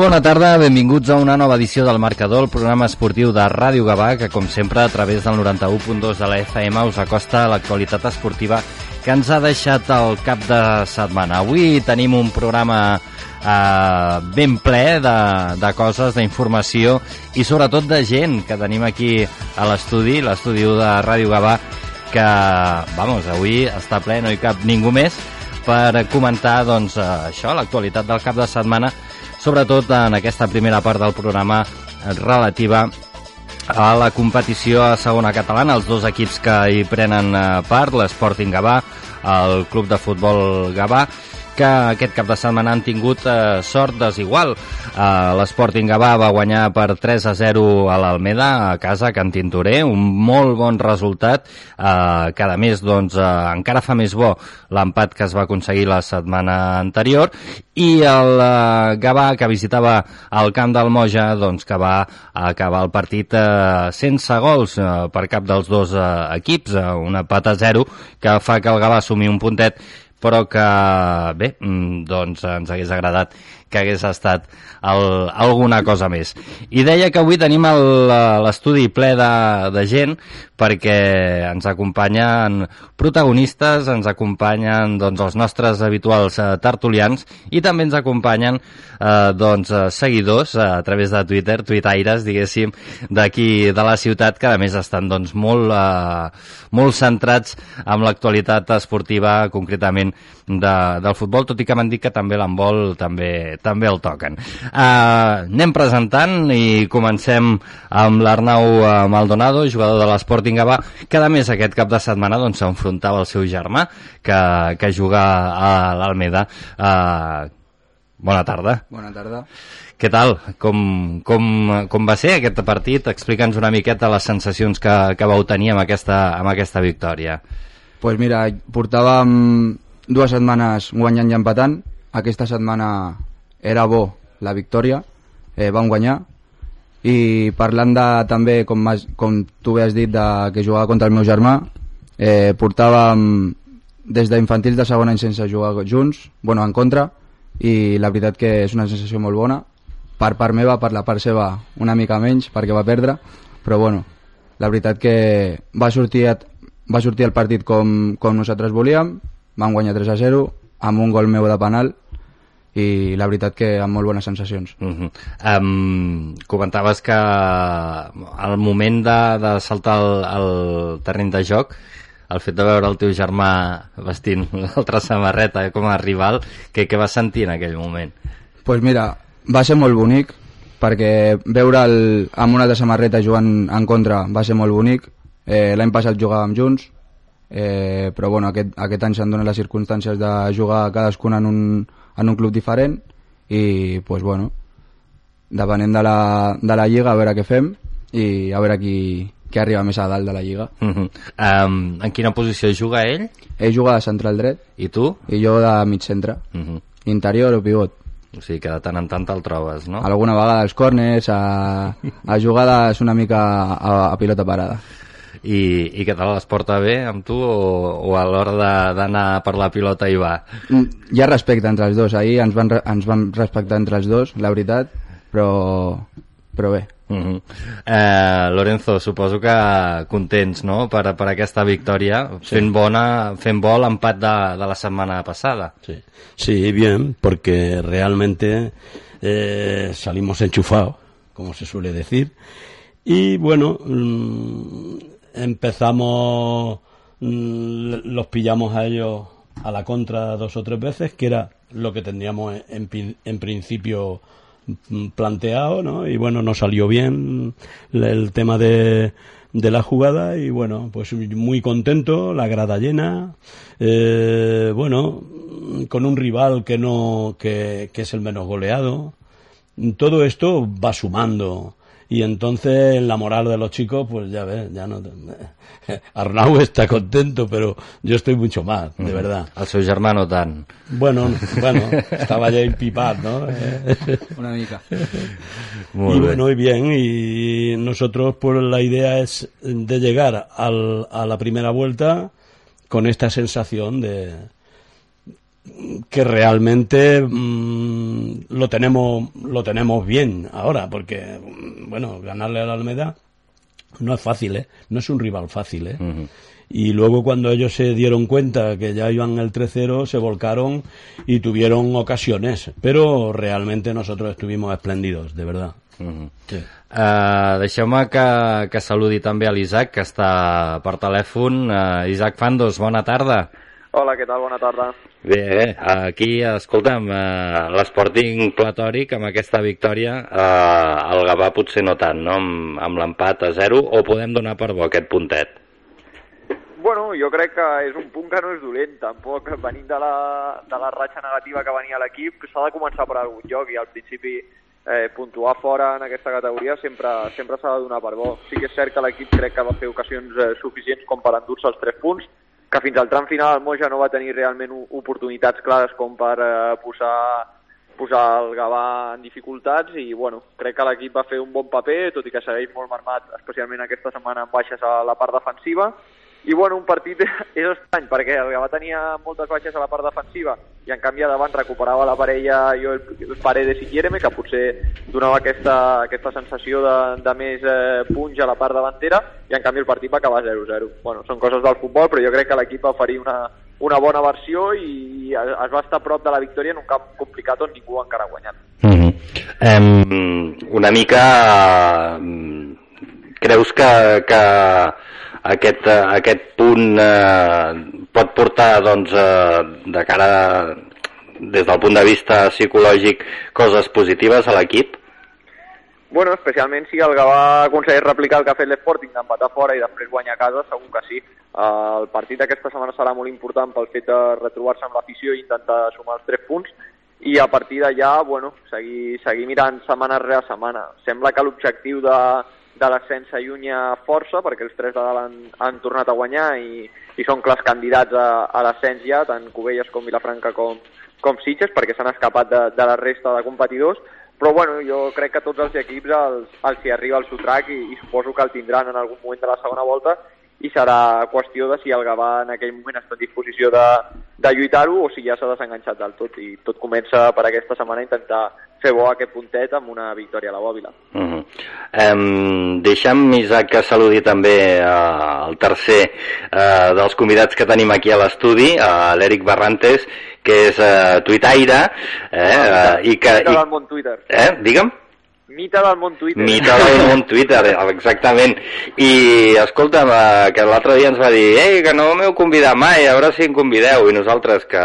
Molt bona tarda, benvinguts a una nova edició del Marcador, el programa esportiu de Ràdio Gavà, que com sempre a través del 91.2 de la FM us acosta a l'actualitat esportiva que ens ha deixat el cap de setmana. Avui tenim un programa eh, ben ple de, de coses, d'informació i sobretot de gent que tenim aquí a l'estudi, l'estudi de Ràdio Gavà, que, vamos, avui està ple, no hi cap ningú més, per comentar, doncs, eh, això, l'actualitat del cap de setmana, sobretot en aquesta primera part del programa relativa a la competició a segona catalana, els dos equips que hi prenen eh, part, l'Sporting Gavà, el Club de Futbol Gavà, que aquest cap de setmana han tingut eh, sort desigual. Eh, L'Sporting Gavà va guanyar per 3 a 0 a l'Almeda, a casa, a Can un molt bon resultat, eh, que a més doncs, eh, encara fa més bo l'empat que es va aconseguir la setmana anterior, i el eh, Gavà, que visitava el camp del Moja, doncs, que va acabar el partit eh, sense gols eh, per cap dels dos eh, equips, eh, un empat a 0, que fa que el Gavà assumi un puntet però que, bé, mm, doncs ens hagués agradat que hagués estat el, alguna cosa més. I deia que avui tenim l'estudi ple de, de gent perquè ens acompanyen protagonistes, ens acompanyen doncs, els nostres habituals eh, tertulians i també ens acompanyen eh, doncs, eh, seguidors eh, a través de Twitter, tuitaires, diguéssim, d'aquí de la ciutat, que a més estan doncs, molt, eh, molt centrats amb l'actualitat esportiva, concretament de, del futbol, tot i que m'han dit que també l'handbol també, també el toquen. Uh, anem presentant i comencem amb l'Arnau Maldonado, jugador de l'Sporting Gavà, que a més aquest cap de setmana doncs, s'enfrontava doncs, al seu germà, que, que juga a l'Almeda. Uh, bona tarda. Bona tarda. Què tal? Com, com, com va ser aquest partit? Explica'ns una miqueta les sensacions que, que vau tenir amb aquesta, amb aquesta victòria. pues mira, portàvem dues setmanes guanyant i empatant. Aquesta setmana era bo la victòria, eh, vam guanyar. I parlant de, també, com, has, com tu has dit, de, que jugava contra el meu germà, eh, portàvem des d'infantils de segon any sense jugar junts, bueno, en contra, i la veritat que és una sensació molt bona. Per part meva, per la part seva, una mica menys, perquè va perdre, però bueno, la veritat que va sortir, va sortir el partit com, com nosaltres volíem, vam guanyar 3 a 0, amb un gol meu de penal, i la veritat que amb molt bones sensacions. Uh -huh. um, comentaves que al moment de, de saltar el, el terreny de joc el fet de veure el teu germà vestint l'altra samarreta com a rival, què, què vas sentir en aquell moment? pues mira, va ser molt bonic perquè veure'l amb una altra samarreta jugant en contra va ser molt bonic eh, l'any passat jugàvem junts eh, però bueno, aquest, aquest any s'han donat les circumstàncies de jugar cadascun en un, en un club diferent i pues bueno depenent de la, de la lliga a veure què fem i a veure qui, qui arriba més a dalt de la lliga uh -huh. um, en quina posició juga ell? ell juga de central dret i tu? i jo de mig centre uh -huh. interior o pivot o sigui que de tant en tant te'l trobes, no? alguna vegada als corners a, a jugades una mica a, a pilota parada i, i què tal es porta bé amb tu o, o a l'hora d'anar per la pilota hi va? Hi ha respecte entre els dos, ahir ens van, ens van respectar entre els dos, la veritat, però, però bé. Uh -huh. eh, Lorenzo, suposo que contents no? per, per aquesta victòria, sí. fent, bona, fent bo l'empat de, de la setmana passada. Sí, sí bien, porque realmente eh, salimos enchufados, como se suele decir, y bueno, mmm, empezamos, mmm, los pillamos a ellos a la contra dos o tres veces, que era lo que tendríamos en, en principio mm, planteado, ¿no? Y bueno, no salió bien el tema de, de la jugada y bueno, pues muy contento, la grada llena, eh, bueno, con un rival que no, que, que es el menos goleado. Todo esto va sumando y entonces la moral de los chicos, pues ya ves, ya no... Arnau está contento, pero yo estoy mucho más, de verdad. El seu germà no tant. Bueno, bueno, estaba ya impipat, ¿no? Una mica. Molt y bueno, y bien, y nosotros pues la idea es de llegar al, a la primera vuelta con esta sensación de que realmente mm, lo tenemos lo tenemos bien ahora porque mm, bueno ganarle al Almeda no es fácil ¿eh? no es un rival fácil ¿eh? Y luego cuando ellos se dieron cuenta que ya iban el 3-0 se volcaron y tuvieron ocasiones pero realmente nosotros estuvimos espléndidos de verdad. Sí. Uh, Deixeu-me que, que saludi també a l'Isaac, que està per telèfon. Uh, Isaac Fandos, bona tarda. Hola, què tal? Bona tarda. Bé, bé, aquí, escolta'm, uh, l'Sporting Platòric amb aquesta victòria, uh, el Gavà potser no tant, no? Amb, amb l'empat a 0, o podem donar per bo aquest puntet? Bueno, jo crec que és un punt que no és dolent, tampoc venint de la, de la ratxa negativa que venia l'equip, s'ha de començar per algun lloc i al principi eh, puntuar fora en aquesta categoria sempre sempre s'ha de donar per bo. Sí que és cert que l'equip crec que va fer ocasions eh, suficients com per endur-se els tres punts, que fins al tram final el Moja no va tenir realment oportunitats clares com per eh, posar posar el Gavà en dificultats i bueno, crec que l'equip va fer un bon paper, tot i que segueix molt marmat, especialment aquesta setmana amb baixes a la part defensiva. I bueno, un partit és estrany perquè el Gavà tenia moltes baixes a la part defensiva i en canvi davant recuperava la parella jo el, Paredes i Guillerme que potser donava aquesta, aquesta sensació de, de més eh, punx a la part davantera i en canvi el partit va acabar 0-0. Bueno, són coses del futbol però jo crec que l'equip va oferir una, una bona versió i es va estar a prop de la victòria en un camp complicat on ningú encara ha guanyat. Mm -hmm. um, una mica... Creus que, que aquest, eh, aquest punt eh, pot portar doncs, eh, de cara des del punt de vista psicològic coses positives a l'equip? Bueno, especialment si el Gavà aconsegueix replicar el que ha fet l'Sporting d'empatar fora i després guanyar a casa, segur que sí. Uh, el partit d'aquesta setmana serà molt important pel fet de retrobar-se amb l'afició i intentar sumar els tres punts i a partir d'allà, bueno, seguir, seguir mirant setmana rere setmana. Sembla que l'objectiu de, de l'ascens s'allunya força perquè els tres de dalt han, han tornat a guanyar i, i són clars candidats a, a l'ascens ja, tant Cubelles com Vilafranca com, com Sitges perquè s'han escapat de, de la resta de competidors. Però bueno, jo crec que tots els equips els, els hi arriba el sotrac i, i suposo que el tindran en algun moment de la segona volta i serà qüestió de si el Gavà en aquell moment està en disposició de, de lluitar-ho o si ja s'ha desenganxat del tot i tot comença per aquesta setmana a intentar fer bo aquest puntet amb una victòria a la Bòbila. Uh -huh. um, deixa'm, Isaac, que saludi també uh, el tercer uh, dels convidats que tenim aquí a l'estudi, uh, l'Eric Barrantes, que és uh, tuitaire, eh, uh, i que... I, eh, digue'm? Mita del món Twitter. Mita del món Twitter, exactament. I, escolta'm, eh, que l'altre dia ens va dir ei, que no m'heu convidat mai, a veure si em convideu. I nosaltres que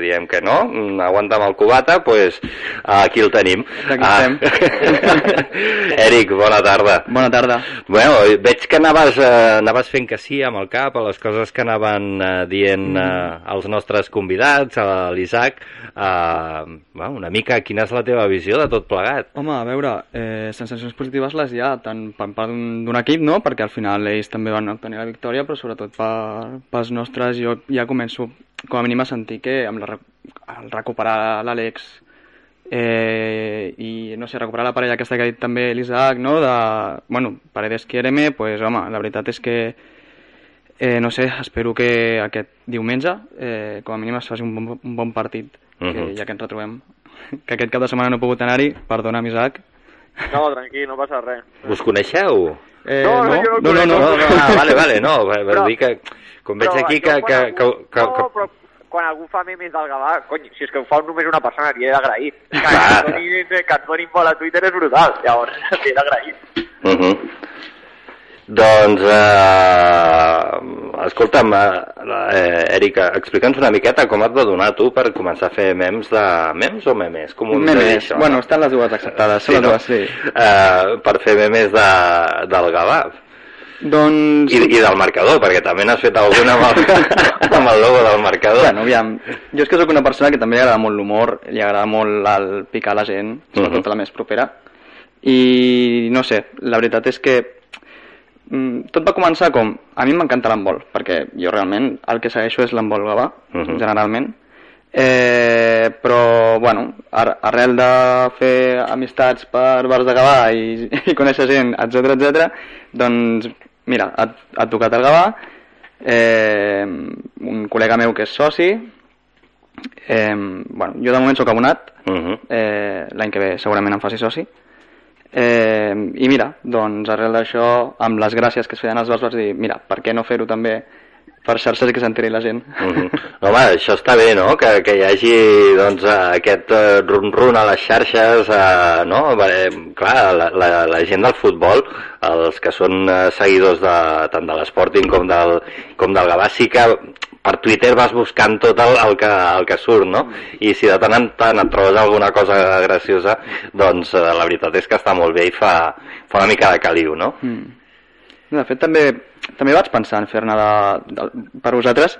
diem que no, mm, aguanta amb el cubata, pues aquí el tenim. Aquí Eric, bona tarda. Bona tarda. Bueno, veig que anaves, eh, anaves fent que sí amb el cap a les coses que anaven eh, dient eh, els nostres convidats, a l'Isaac. Eh, bueno, una mica, quina és la teva visió de tot plegat? Home, a veure, eh, sensacions positives les hi ha, tant per part d'un equip, no?, perquè al final ells també van obtenir la victòria, però sobretot per, pels nostres jo ja començo com a mínim a sentir que amb la, al recuperar l'Àlex eh, i, no sé, recuperar la parella aquesta que ha dit també l'Isaac, no?, de, bueno, Paredes Quiereme, pues, home, la veritat és que eh, no sé, espero que aquest diumenge eh, com a mínim es faci un bon, un bon partit, que, Mhm. ja que ens retrobem. Que aquest cap de setmana no he pogut anar-hi, perdona'm Isaac, No, tranquil, no passa res. Us coneixeu? Eh, No, no, no no, no, No, no, no, ah, vale, vale, no, per, per Però- dir que, com veig aquí que, que, que, algú- que, no, que, però quan algú fa memes del Gavà, cony, si és que ho fa només una persona, li he d'agrair. Que, donin, que ens donin bola a Twitter és brutal, llavors li he d'agrair. Uh -huh. Doncs, eh, escolta'm, eh, Erika, explica'ns una miqueta com et va donar tu per començar a fer memes de... Memes o memes? Com dir, Memes, això, bueno, no? estan les dues acceptades, Sí, les no? dues, sí. Eh, per fer memes de, del Gavà. Doncs... I, I del marcador, perquè també n'has fet alguna amb el, amb el logo del marcador. Bueno, aviam, jo és que sóc una persona que també li agrada molt l'humor, li agrada molt el picar la gent, sobretot Mhm. la més propera, i no sé, la veritat és que tot va començar com... A mi m'encanta l'handbol, perquè jo realment el que segueixo és l'handbol gavà, Mhm. generalment, eh, però, bueno, ar arrel de fer amistats per bars de Gavà i, i conèixer gent, etc etc, doncs, mira, ha, ha tocat el Gavà, eh, un col·lega meu que és soci, eh, bueno, jo de moment sóc abonat, Mhm. eh, l'any que ve segurament em faci soci, eh, i mira, doncs arrel d'això, amb les gràcies que es feien els bars, vaig dir, mira, per què no fer-ho també per xarxes i que s'enteri la gent? Mhm. Home, això està bé, no?, que, que hi hagi doncs, eh, aquest eh, run-run a les xarxes, eh, no? Perquè, clar, la, la, la gent del futbol, els que són eh, seguidors de, tant de l'Sporting com del, com del Gavà, sí que per Twitter vas buscant tot el, el, que, el que surt, no? I si de tant en tant et trobes alguna cosa graciosa, doncs eh, la veritat és que està molt bé i fa, fa una mica de caliu, no? Mm. De fet, també, també vaig pensar en fer-ne de, de, per vosaltres.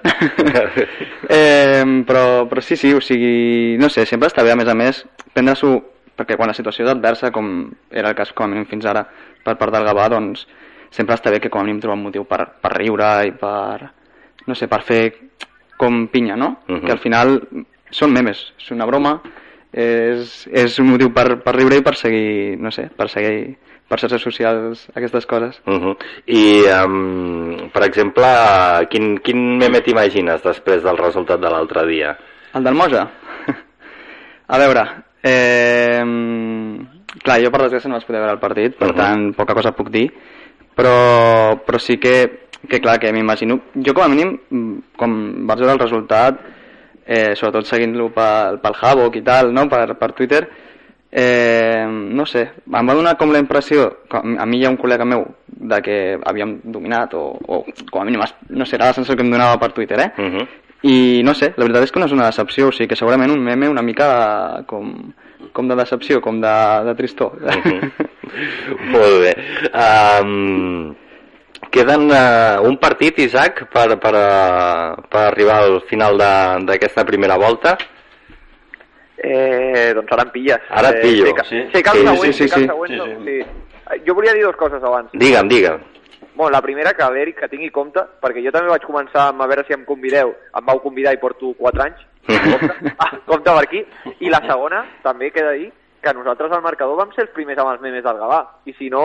eh, però, però sí, sí, o sigui, no sé, sempre està bé, a més a més, prendre-s'ho, perquè quan la situació és adversa, com era el cas com a mínim fins ara per part del Gavà, doncs sempre està bé que com a mínim trobar un motiu per, per riure i per, no sé, per fer com pinya, no? Mhm. Que al final són memes, és una broma, és, és un motiu per, per riure i per seguir, no sé, per seguir per xarxes socials aquestes coses. Uh -huh. I, um, per exemple, quin, quin meme t'imagines després del resultat de l'altre dia? El del Moja? A veure, eh, clar, jo per desgràcia no vaig poder veure el partit, per Mhm. tant, poca cosa puc dir, però, però sí que, que clar, que m'imagino... Jo com a mínim, mm, quan vaig veure el resultat, eh, sobretot seguint-lo pel, pel Havoc i tal, no? per, per Twitter, eh, no sé, em va donar com la impressió, com, a mi hi ha un col·lega meu de que havíem dominat, o, o com a mínim, no sé, era la sensació que em donava per Twitter, eh? Uh -huh. I no sé, la veritat és que no és una decepció, o sigui que segurament un meme una mica com, com de decepció, com de, de tristor. Mhm. Molt bé. Um, queden uh, un partit, Isaac, per, per, uh, per arribar al final de- d'aquesta primera volta. Eh, doncs ara em pilles. Ara et eh, pillo, que, sí. que el Sí, següent, sí, sí, sí. següent, Sí, no, sí. sí. Eh, Jo volia dir dues coses abans. Digue'm, digue'm. Bueno, la primera, que l'Eric, que tingui compte, perquè jo també vaig començar amb a veure si em convideu, em vau convidar i porto 4 anys, compte, ah, compte per aquí, i la segona, també queda dir que nosaltres al marcador vam ser els primers amb els memes del Gavà, i si no,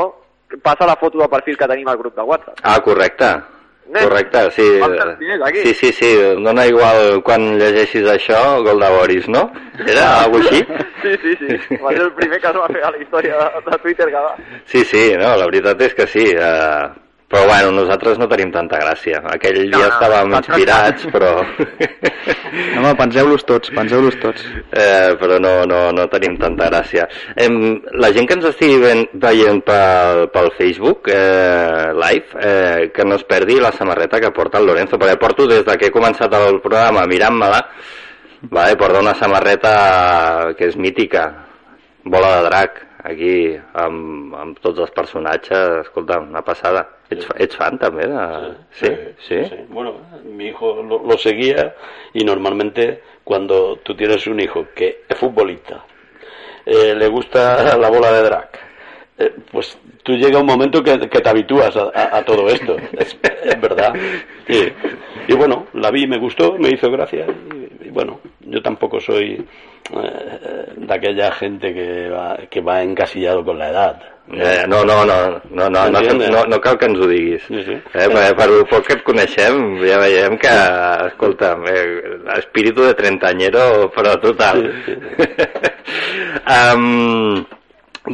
passa la foto de perfil que tenim al grup de WhatsApp. Ah, correcte. Nen, Correcte, sí. aquí. Sí, sí, sí. Dona igual quan llegeixis això, gol de Boris, no? Era alguna així? Sí, sí, sí, va ser el primer que es va fer a la història de, de Twitter Gavà. Sí, sí, no, la veritat és que sí. Uh, però bueno, nosaltres no tenim tanta gràcia. Aquell dia No, no, estàvem nosaltres- inspirats, però... No, home, penseu-los tots, penseu-los tots. eh, però no, no, no tenim tanta gràcia. Em, la gent que ens estigui ven, veient pel, pel Facebook eh, live, eh, que no es perdi la samarreta que porta el Lorenzo, perquè porto des de que he començat el programa mirant-me-la, vale, porta una samarreta que és mítica, bola de drac, aquí, amb, amb tots els personatges, escolta, una passada. Ets, ets fan. Sí, sí. Bueno, mi hijo lo, lo seguía y normalmente cuando tú tienes un hijo que es futbolista, eh, le gusta la bola de drag, eh, pues tú llega un momento que, que te habitúas a, a- a todo esto, es, es verdad. Y, y bueno, la vi, me gustó, me hizo gracia y, y bueno, yo tampoco soy eh, de aquella gente que va, que va encasillado con la edad. Eh, no, no, no, no, no, no, no, no cal que ens ho diguis. Sí, sí. Eh, per, per el poc que et coneixem, ja veiem que, escolta, eh, espíritu de trentanyero, però total. Sí, um,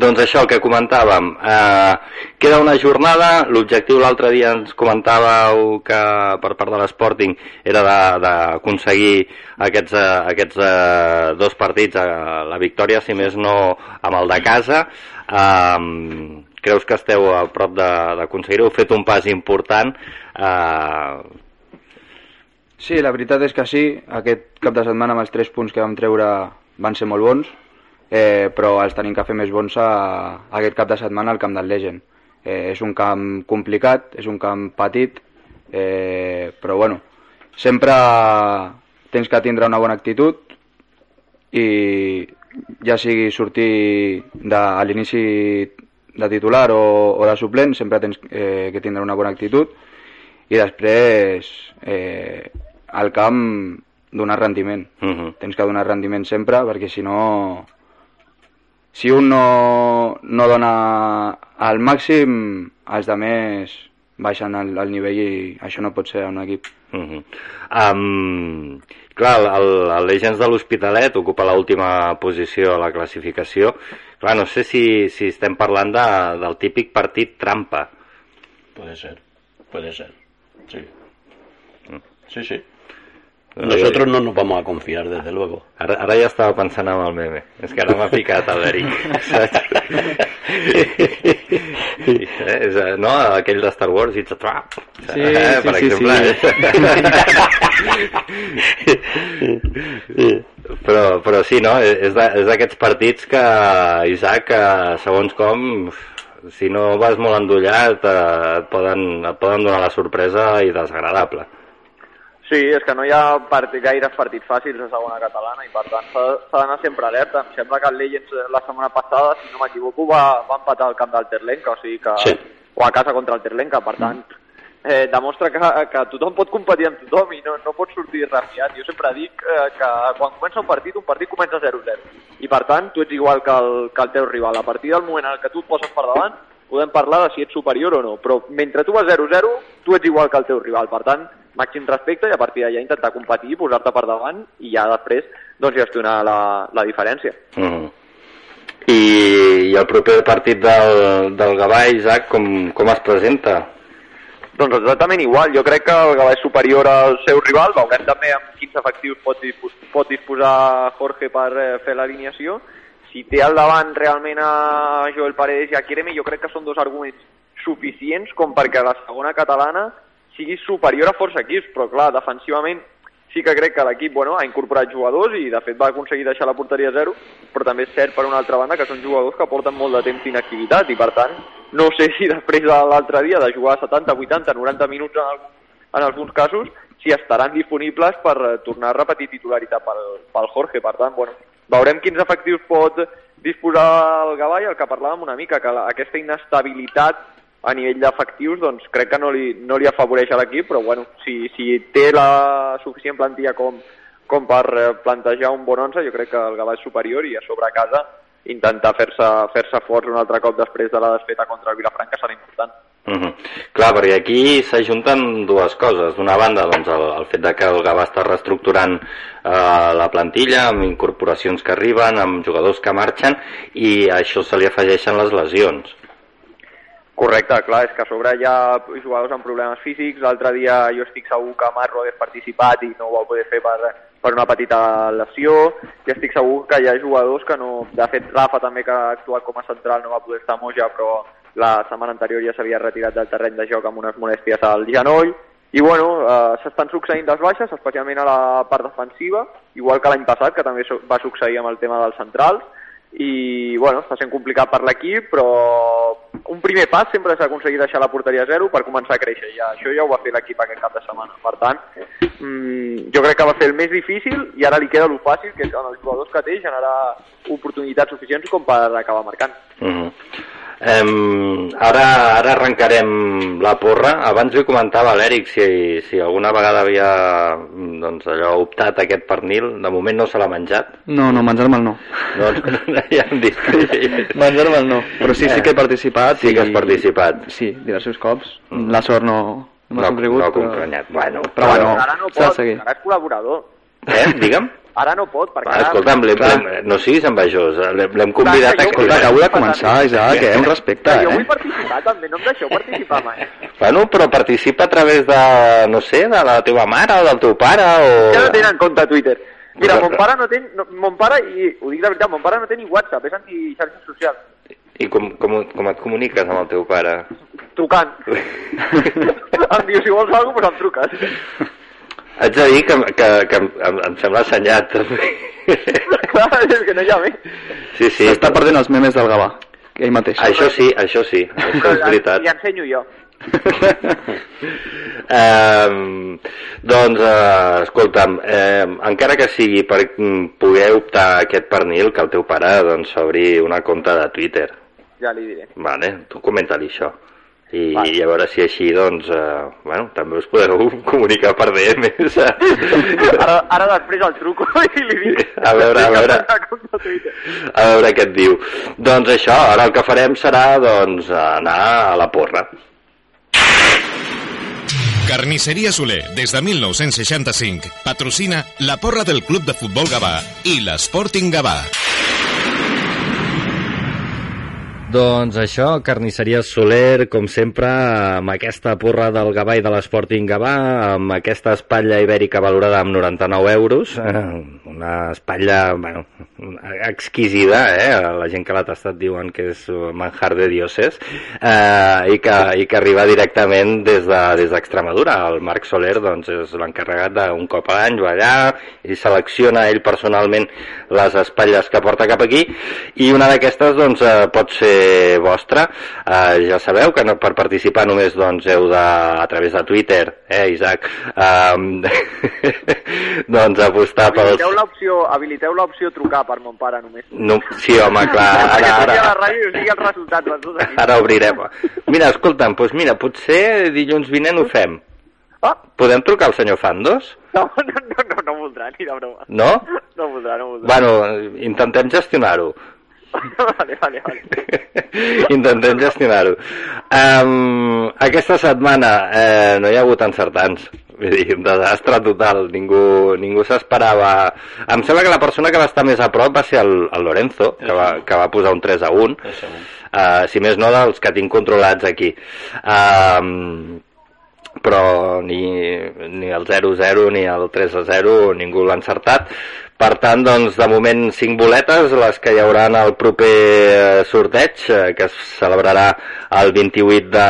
doncs això, el que comentàvem, eh, queda una jornada, l'objectiu l'altre dia ens comentàveu que per part de l'Sporting era d'aconseguir aquests, eh, aquests eh, dos partits, eh, la victòria, si més no, amb el de casa. Um, creus que esteu a prop d'aconseguir-ho? Heu fet un pas important. Eh, Sí, la veritat és que sí. Aquest cap de setmana amb els tres punts que vam treure van ser molt bons, eh, però els tenim que fer més bons a, a aquest cap de setmana al camp del Legend. Eh, és un camp complicat, és un camp petit, eh, però bueno, sempre tens que tindre una bona actitud i ja sigui sortir de, a l'inici de titular o, o de suplent, sempre tens eh, que tindre una bona actitud i després eh, al camp donar rendiment. uh -huh. Tens que donar rendiment sempre perquè si no... Si un no, no dona al màxim, els de més baixen el, el nivell i això no pot ser en un equip. Uh -huh. um, clar, el, el Legends de l'Hospitalet ocupa l'última posició a la classificació. Clar, no sé si, si estem parlant de, del típic partit trampa. Puede ser, puede ser. Sí. Sí, sí. No, Nosotros no nos vamos a confiar, desde luego. Ara, ara ja estava pensant en el meme. És que ara m'ha picat el l'Eric. saps? I, eh, és, eh, no, aquell de Star Wars, It's a Trap. Sí, eh, sí, per sí, exemple. eh? però, però sí, no? És de- és d'aquests partits que, Isaac, que segons com, si no vas molt endollat, eh, et, poden, et poden donar la sorpresa i desagradable. Sí, és que no hi ha part, gaires partits fàcils a segona catalana i per tant s'ha d'anar sempre alerta. Em sembla que el Legends la setmana passada, si no m'equivoco, va, va empatar al camp del Terlenca, o sigui que... Sí. o a casa contra el Terlenca, per tant, eh, demostra que, que tothom pot competir amb tothom i no, no pot sortir rafiat. Jo sempre dic eh, que quan comença un partit, un partit comença 0-0. I per tant, tu ets igual que el, que el teu rival. A partir del moment en què tu et poses per davant, podem parlar de si ets superior o no, però mentre tu vas 0-0, tu ets igual que el teu rival. Per tant, màxim respecte i a partir d'allà intentar competir, posar-te per davant i ja després doncs, gestionar la, la diferència. Mm. I, I el proper partit del, del Gavà, Isaac, com, com es presenta? Doncs exactament igual. Jo crec que el Gavà és superior al seu rival. Veurem també amb quins efectius pot, dispos pot disposar Jorge per eh, fer l'alineació. Si té al davant realment a Joel Paredes i a Quireme, jo crec que són dos arguments suficients com perquè la segona catalana sigui superior a força equips, però clar, defensivament sí que crec que l'equip bueno, ha incorporat jugadors i de fet va aconseguir deixar la porteria a zero, però també és cert per una altra banda que són jugadors que porten molt de temps d'inactivitat i per tant no sé si després de l'altre dia de jugar 70, 80, 90 minuts en, algun, en alguns casos si estaran disponibles per eh, tornar a repetir titularitat pel, pel Jorge. Per tant, bueno, veurem quins efectius pot disposar el Gavà i el que parlàvem una mica, que la, aquesta inestabilitat a nivell d'efectius doncs crec que no li, no li afavoreix a l'equip, però bueno, si, si té la suficient plantilla com, com per eh, plantejar un bon 11, jo crec que el Gavà és superior i a sobre a casa intentar fer-se fer, -se, forts un altre cop després de la desfeta contra el Vilafranca serà important. Mm -hmm. Clar, perquè aquí s'ajunten dues coses. D'una banda, doncs, el, el fet de que el Gavà està reestructurant eh, la plantilla amb incorporacions que arriben, amb jugadors que marxen, i a això se li afegeixen les lesions. Correcte, clar, és que a sobre hi ha jugadors amb problemes físics. L'altre dia jo estic segur que Marro hagués participat i no ho va poder fer per, per una petita lesió. I estic segur que hi ha jugadors que no... De fet, Rafa també, que ha actuat com a central, no va poder estar a Moja, però la setmana anterior ja s'havia retirat del terreny de joc amb unes molèsties al genoll. I bueno, eh, s'estan succeint les baixes, especialment a la part defensiva, igual que l'any passat, que també va succeir amb el tema dels centrals i bueno, està sent complicat per l'equip però un primer pas sempre s'ha aconseguit deixar la porteria a zero per començar a créixer. Ja, això ja ho va fer l'equip aquest cap de setmana. Per tant, mm, jo crec que va fer el més difícil i ara li queda el fàcil que és en els jugadors que té generar oportunitats suficients com per acabar marcant. Mm -hmm. Um, ara, ara arrencarem la porra. Abans li comentava a l'Eric si, si alguna vegada havia doncs, allò, optat aquest pernil. De moment no se l'ha menjat. No, no, menjar-me'l no. No, no, no, ja hem dit. menjar-me'l no. Però sí, sí que he participat. Sí que has i- participat. Sí, diversos cops. La sort no, no m'ha No, ha però- acompanyat. Bueno, Però bueno, ara no pot, ara és col·laborador Eh, digue'm. Ara no pot perquè Va, ara... escolta'm, no siguis envejós. L'hem l'hem convidat Clar, a que jo- Escolta, acabo de començar, Isaac, eh? Un respecte, jo vull eh? participar també, no em deixeu participar mai Bueno, però participa a través de, no sé, de la teva mare o del teu pare o... Ja no tenen compte Twitter. Mira, mon pare no té, no, mon pare, i ho dic de veritat, mon pare no té ni WhatsApp, és anti-xarxes socials. I com, com, com et comuniques amb el teu pare? Trucant. em diu, si vols alguna cosa, pues em truques. Haig de dir que, que, que em, em, em sembla assenyat. Clar, és que no hi ha més. Sí, sí. S'està perdent els memes del Gavà, ell mateix. Això sí, això sí, això és veritat. I ensenyo jo. Um, doncs, uh, escolta'm, um, encara que sigui per mm, poder optar a aquest pernil, que el teu pare doncs, s'obri una compte de Twitter. Ja li diré. Vale, tu comenta-li això. I, Vale. I a veure si així, doncs, uh, bueno, també us podeu comunicar per DMs. Ara, ara després el truco i li dic... A veure, a veure. a veure què et diu. Doncs això, ara el que farem serà, doncs, anar a la porra. Carnisseria Soler, des de 1965, patrocina la porra del Club de Futbol Gavà i l'Sporting Gavà. Doncs això, Carnisseria Soler, com sempre, amb aquesta porra del Gavà i de l'Sporting Gavà, amb aquesta espatlla ibèrica valorada amb 99 euros, una espatlla, bueno, exquisida, eh? la gent que l'ha tastat diuen que és manjar de dioses, eh, i, que, i que arriba directament des de- des d'Extremadura. De, el Marc Soler doncs, és l'encarregat d'un cop a l'any, va allà i selecciona ell personalment les espatlles que porta cap aquí, i una d'aquestes doncs, eh, pot ser vostra. Eh, ja sabeu que no, per participar només doncs, heu de, a través de Twitter, eh, Isaac, eh, doncs apostar pels... Habiliteu l'opció habiliteu l'opció trucar per mon pare només. No, sí, home, clar, ara, ara, truqui a la ràdio i us digui els resultats dels dos equips. ara obrirem. Mira, escolta'm, doncs mira, potser dilluns vinent ho fem. Ah, Podem trucar al senyor Fandos? no, no, no, no, no voldrà, ni de broma. No? No voldrà, no voldrà. Bueno, intentem gestionar-ho. vale, vale, vale. Intentem gestionar-ho. Um, aquesta setmana eh, no hi ha hagut encertants. Vull dir, un desastre total. Ningú, ningú s'esperava... Em sembla que la persona que va estar més a prop va ser el, el Lorenzo, que va, que va posar un 3 a 1. Uh, si més no, dels que tinc controlats aquí. Um, però ni, ni el 0-0 ni el 3-0 ningú l'ha encertat. Per tant, doncs, de moment, cinc boletes, les que hi haurà en el proper eh, sorteig, eh, que es celebrarà el 28 de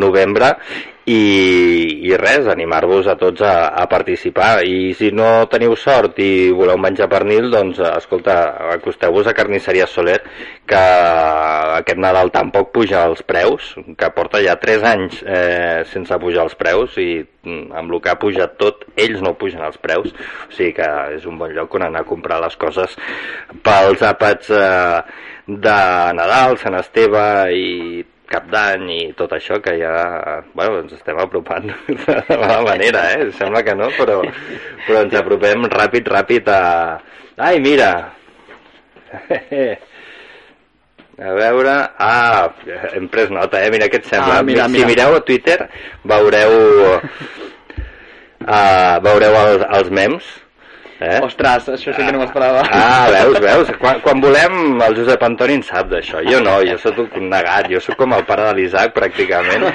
novembre, i, i res, animar-vos a tots a, a participar. I si no teniu sort i voleu menjar pernil doncs escolta, acosteu-vos a Carnisseria Soler que aquest Nadal tampoc puja els preus que porta ja 3 anys eh, sense pujar els preus i mm, amb el que ha pujat tot ells no pugen els preus. O sigui que és un bon lloc on anar a comprar les coses pels àpats eh, de Nadal, Sant Esteve i cap d'any i tot això que ja bueno, ens estem apropant de mala manera, eh? Sembla que no, però, però ens apropem ràpid, ràpid a... Ai, mira! A veure... Ah, hem pres nota, eh? Mira què et sembla. Ah, mira, si mira. mireu a Twitter veureu... Uh, veureu els, els mems. Eh? Ostres, això sí que no m'esperava. Ah, veus, veus? Quan, quan volem, el Josep Antoni en sap d'això. Jo no, jo sóc un negat, jo sóc com el pare de l'Isaac, pràcticament.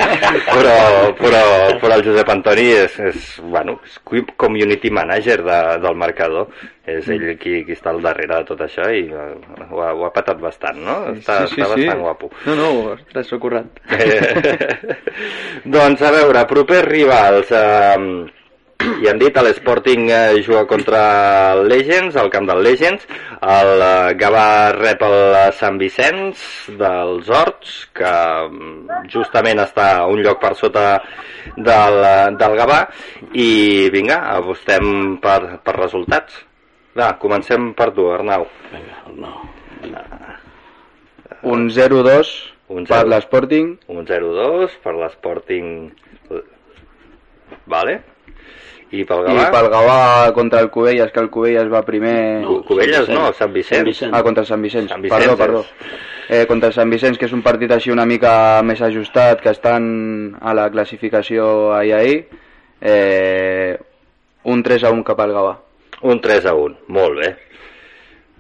Però, però, però el Josep Antoni és, és, bueno, és community manager de, del marcador. És ell qui, qui està al darrere de tot això i eh, ho ha, ho ha patat bastant, no? Està, està bastant guapo. No, no, ostres, s'ho currat. Eh, doncs a veure, propers rivals eh, i han dit l'Sporting eh, juga contra el Legends, al camp del Legends. El eh, Gavà rep el eh, Sant Vicenç dels Horts que mm, justament està un lloc per sota del, eh, del Gavà. I vinga, apostem per, per resultats. Va, comencem per tu, Arnau. Un 0-2 Un per 0. l'Sporting. un 0-2 per l'Sporting. Vale i pel I Gavà pel Gavà contra el Cubelles, que el Cubelles va primer... No, Cubelles no, Sant Vicenç. Ah, contra Sant Vicenç. Sant Vicenç, perdó, és. perdó. Eh, contra Sant Vicenç, que és un partit així una mica més ajustat, que estan a la classificació ahir ahir. Eh, un 3 a 1 cap al Gavà. Un 3 a 1, molt bé.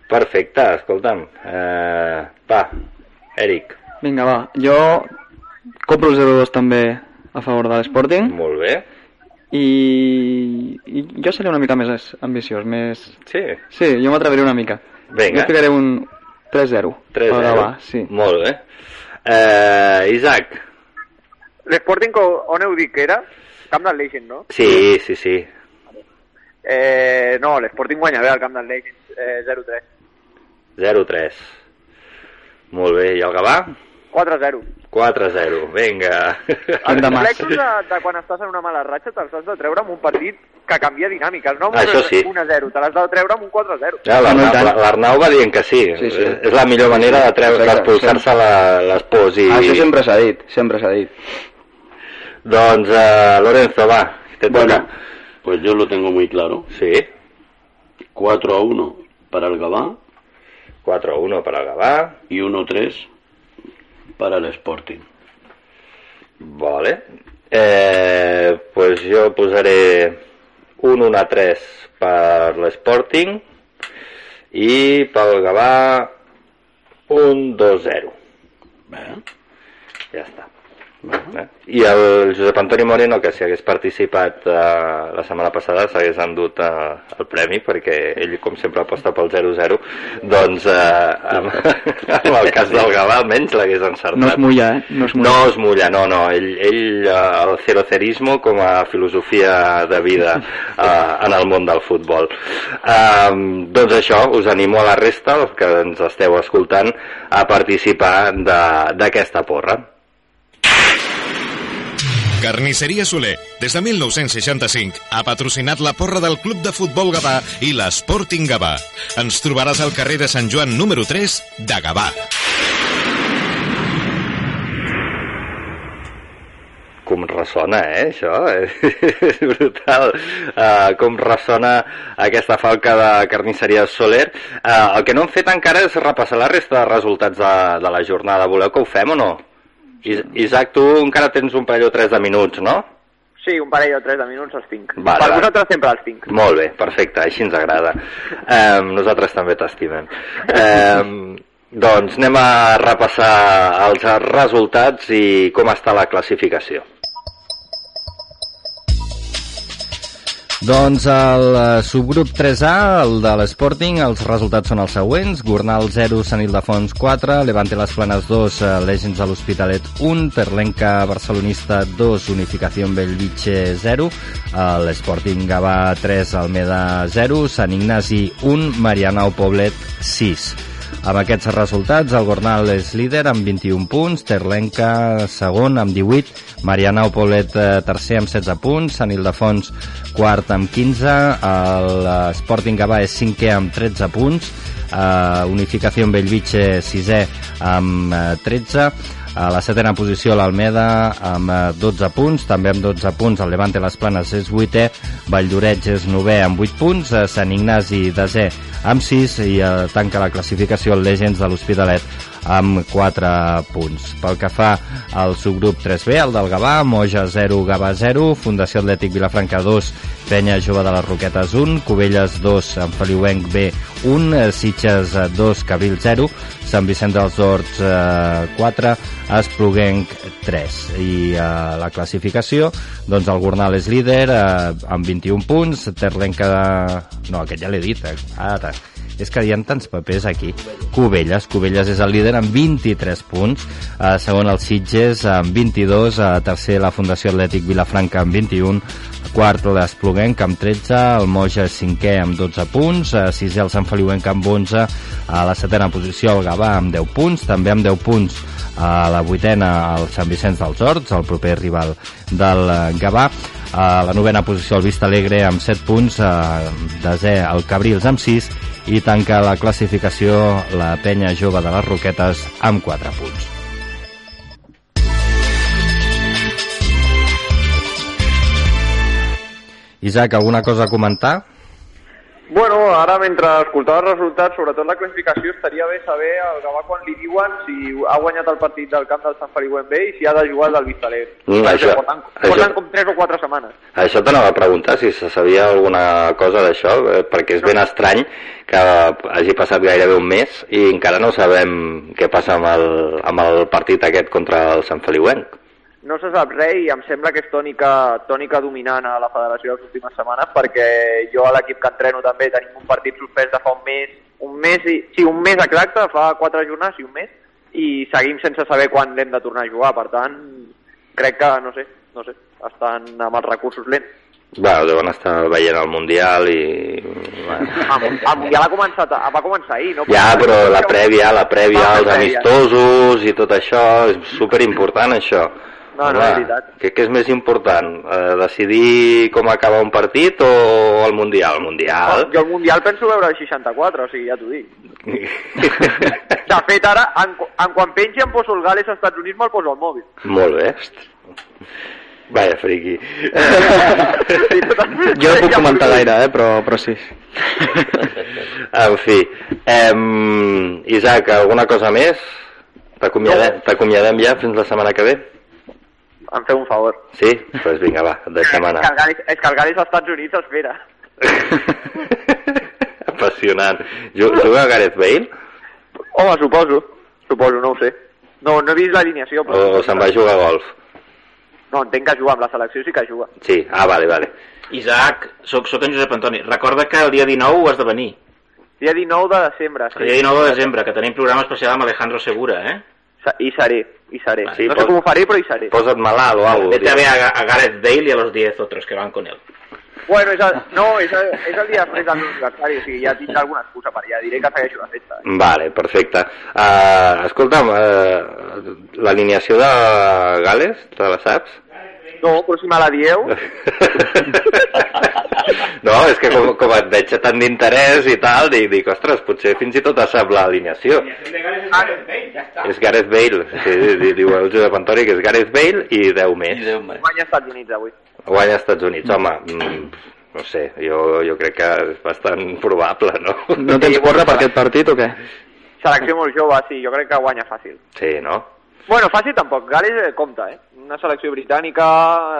Perfecte, escolta'm. Eh, va, Eric, Vinga, va. Jo compro el 0-2 també a favor de l'Sporting molt bé. I, i jo seré una mica més ambiciós, més... Sí, Sí, jo m'atreveré una mica. Vinga. Jo ficaré un, 3-0. 3 Pel 0 Gavà, sí. Molt bé. Eh, Isaac. L'Sporting, on heu dit que era? Camp del Legend, no? Sí, sí, sí. Eh, no, l'Sporting guanya bé al Camp del Legend, eh, 0-3. 0-3. Molt bé. I el Gavà? 4-0. 4-0. Vinga. Els reflexos de, de quan estàs en una mala ratxa te'ls has de treure amb un partit que canvia dinàmiques, no amb Això sí. un 1-0, te l'has de treure amb un 4-0. Ja, L'Arnau l'Arnau va dient que sí. Sí, sí. És la millor manera de treure d'expulsar-se les pors. I... Això sempre s'ha dit, sempre s'ha dit. Doncs, eh, Lorenzo, va. Te Bueno, toca. pues yo lo tengo muy claro. Sí. 4 a 1 para el Gabá 4-1 per al Gavà. y 1-3 para el Sporting. Vale. Eh, pues jo posaré un 1 a 3 per l'Sporting i pel Gavà un 2-0. Bé. Ja està. Eh? I el Josep Antoni Moreno, que si hagués participat eh, la setmana passada, s'hagués endut eh, el premi, perquè ell, com sempre, aposta pel 0-0, doncs eh, amb, amb el cas del Gavà almenys l'hagués encertat. No es mulla, eh? No es mulla. No es mulla, no, no. Ell, ell eh, el cerocerismo com a filosofia de vida eh, en el món del futbol. Um, doncs això, us animo a la resta, els que ens esteu escoltant, a participar de- d'aquesta porra. Carnisseria Soler, des de 1965, ha patrocinat la porra del Club de Futbol Gavà i l'Sporting Gavà. Ens trobaràs al carrer de Sant Joan número 3 de Gavà. com ressona, eh, això? És brutal. Uh, com ressona aquesta falca de carnisseria Soler. Uh, el que no hem fet encara és repassar la resta de resultats de, de la jornada. Voleu que ho fem o no? Is Isaac, tu encara tens un parell o tres de minuts, no? Sí, un parell o tres de minuts els tinc. Vale, per va. vosaltres sempre els tinc. Molt bé, perfecte, així ens agrada. Um, nosaltres també t'estimem. Um, doncs anem a repassar els resultats i com està la classificació. Doncs el eh, subgrup 3A, el de l'Sporting, els resultats són els següents. Gornal 0, Sant Ildefons 4, Levante Les Planes 2, eh, Legends de l'Hospitalet 1, Terlenca Barcelonista 2, Unificació Bellvitge 0, eh, l'Sporting Gavà 3, Almeda 0, Sant Ignasi 1, Marianao Poblet 6. Amb aquests resultats, el Gornal és líder amb 21 punts, Terlenca segon amb 18, Marianao Poblet eh, tercer amb 16 punts, Sant Ildefons quart amb 15, el eh, Sporting Gavà és cinquè amb 13 punts, eh, Unificació Bellvitge sisè amb eh, 13, a la setena posició l'Almeda amb eh, 12 punts, també amb 12 punts el Levante Les Planes és vuitè, Valldoreig és novè amb 8 punts, eh, Sant Ignasi desè amb 6 i eh, tanca la classificació el Legends de l'Hospitalet amb 4 punts. Pel que fa al subgrup 3B, el del Gavà, Moja 0, Gavà 0, Fundació Atlètic Vilafranca 2, Penya Jove de les Roquetes 1, Cubelles 2, Sant Feliuenc B 1, eh, Sitges eh, 2, Cabril 0, Sant Vicent dels Horts eh, 4, Espluguenc 3. I eh, la classificació, doncs el Gornal és líder eh, amb 21 punts, Terlenca... No, aquest ja l'he dit, eh? ara és que hi ha tants papers aquí. Cubelles, Cubelles és el líder amb 23 punts, eh, segon el Sitges amb 22, eh, tercer la Fundació Atlètic Vilafranca amb 21, quart l'Espluguenc amb 13, el Moja cinquè amb 12 punts, eh, sisè el Sant Feliuenc amb 11, a la setena posició el Gavà amb 10 punts, també amb 10 punts a la vuitena el Sant Vicenç dels Horts, el proper rival del eh, Gavà, a la novena posició el Vista Alegre amb 7 punts, eh, desè el Cabrils amb 6 i tanca la classificació la penya jove de les Roquetes amb 4 punts. Isaac, alguna cosa a comentar? Bueno, ara mentre escoltava els resultats, sobretot la classificació, estaria bé saber al Gavà quan li diuen si ha guanyat el partit del camp del Sant Feliuent B i si ha de jugar al del Vistalegre. Mm, Perquè això- porten, això- porten com 3 o 4 setmanes. Això t'anava a preguntar si se sabia alguna cosa d'això, eh, perquè és ben estrany que hagi passat gairebé un mes i encara no sabem què passa amb el, amb el partit aquest contra el Sant Feliuenc. No se sap res i em sembla que és tònica, tònica dominant a la federació les últimes setmanes perquè jo a l'equip que entreno també tenim un partit suspès de fa un mes un mes, i, sí, un mes exacte, fa quatre jornades i un mes, i seguim sense saber quan l'hem de tornar a jugar, per tant, crec que, no sé, no sé, estan amb els recursos lents. Va, deuen estar veient el Mundial i... Bueno. El, el Mundial ha començat, va començar ahir, no? Ja, però la prèvia, la prèvia, Ah, els amistosos i tot això, és superimportant això. No, no, Home, és veritat. Què, què és més important? Eh, decidir com acaba un partit o el Mundial? El Mundial. Jo el Mundial penso veure el 64, o sigui, ja t'ho dic. De fet, ara, en, en quan pengi em poso el Gales als Estats Units, me'l poso al mòbil. Molt bé. Vaya friqui. Jo no puc comentar gaire, eh, però, però sí. en fi. Em, Isaac, alguna cosa més? T'acomiadem t'acomiadem ja fins la setmana que ve? Em feu un favor. Sí? Doncs pues vinga, va, deixem És anar. que el Gales, és que el Gales als Estats Units espera. Apassionant. Ju- Juga Gareth Bale Home, suposo. Suposo, no ho sé. No, no he vist l'alineació, però... o se'n va a jugar a golf? No, entenc que juga amb la selecció, sí que juga. Sí, ah, vale, vale. Isaac, soc, soc en Josep Antoni. Recorda que el dia 19 ho has de venir. Dia 19 de desembre, El dia 19 de desembre, que tenim programa especial amb Alejandro Segura, eh? Hi seré, hi seré. Sí, no pos- sé com ho faré, però hi seré. Posa't malalt o alguna Vete a ver a, a Gareth Bale y a los 10 otros que van con él. Bueno, és el, no, és el, és el dia després del meu aniversari, o sigui, ja tindré alguna excusa per allà. Diré que segueixo la festa. Eh? Vale, perfecte. Uh, escolta'm, uh, l'alineació de Gales, te la saps? No, però si me la dieu... No, és que com, com et veig tant d'interès i tal, dic, dic, ostres, potser fins i tot sap l'alineació. És Gareth Bale, sí, di- diu el Josep Antoni que és Gareth Bale i 10 més. Guanya Estats Units avui. Guanya Estats Units, home, mm, no sé, jo, jo crec que és bastant probable, no? No tens porra per aquest partit o què? Selecció molt jove, sí, jo crec que guanya fàcil. Sí, no? Bueno, fàcil tampoc, Gales compta, eh? Una selecció britànica,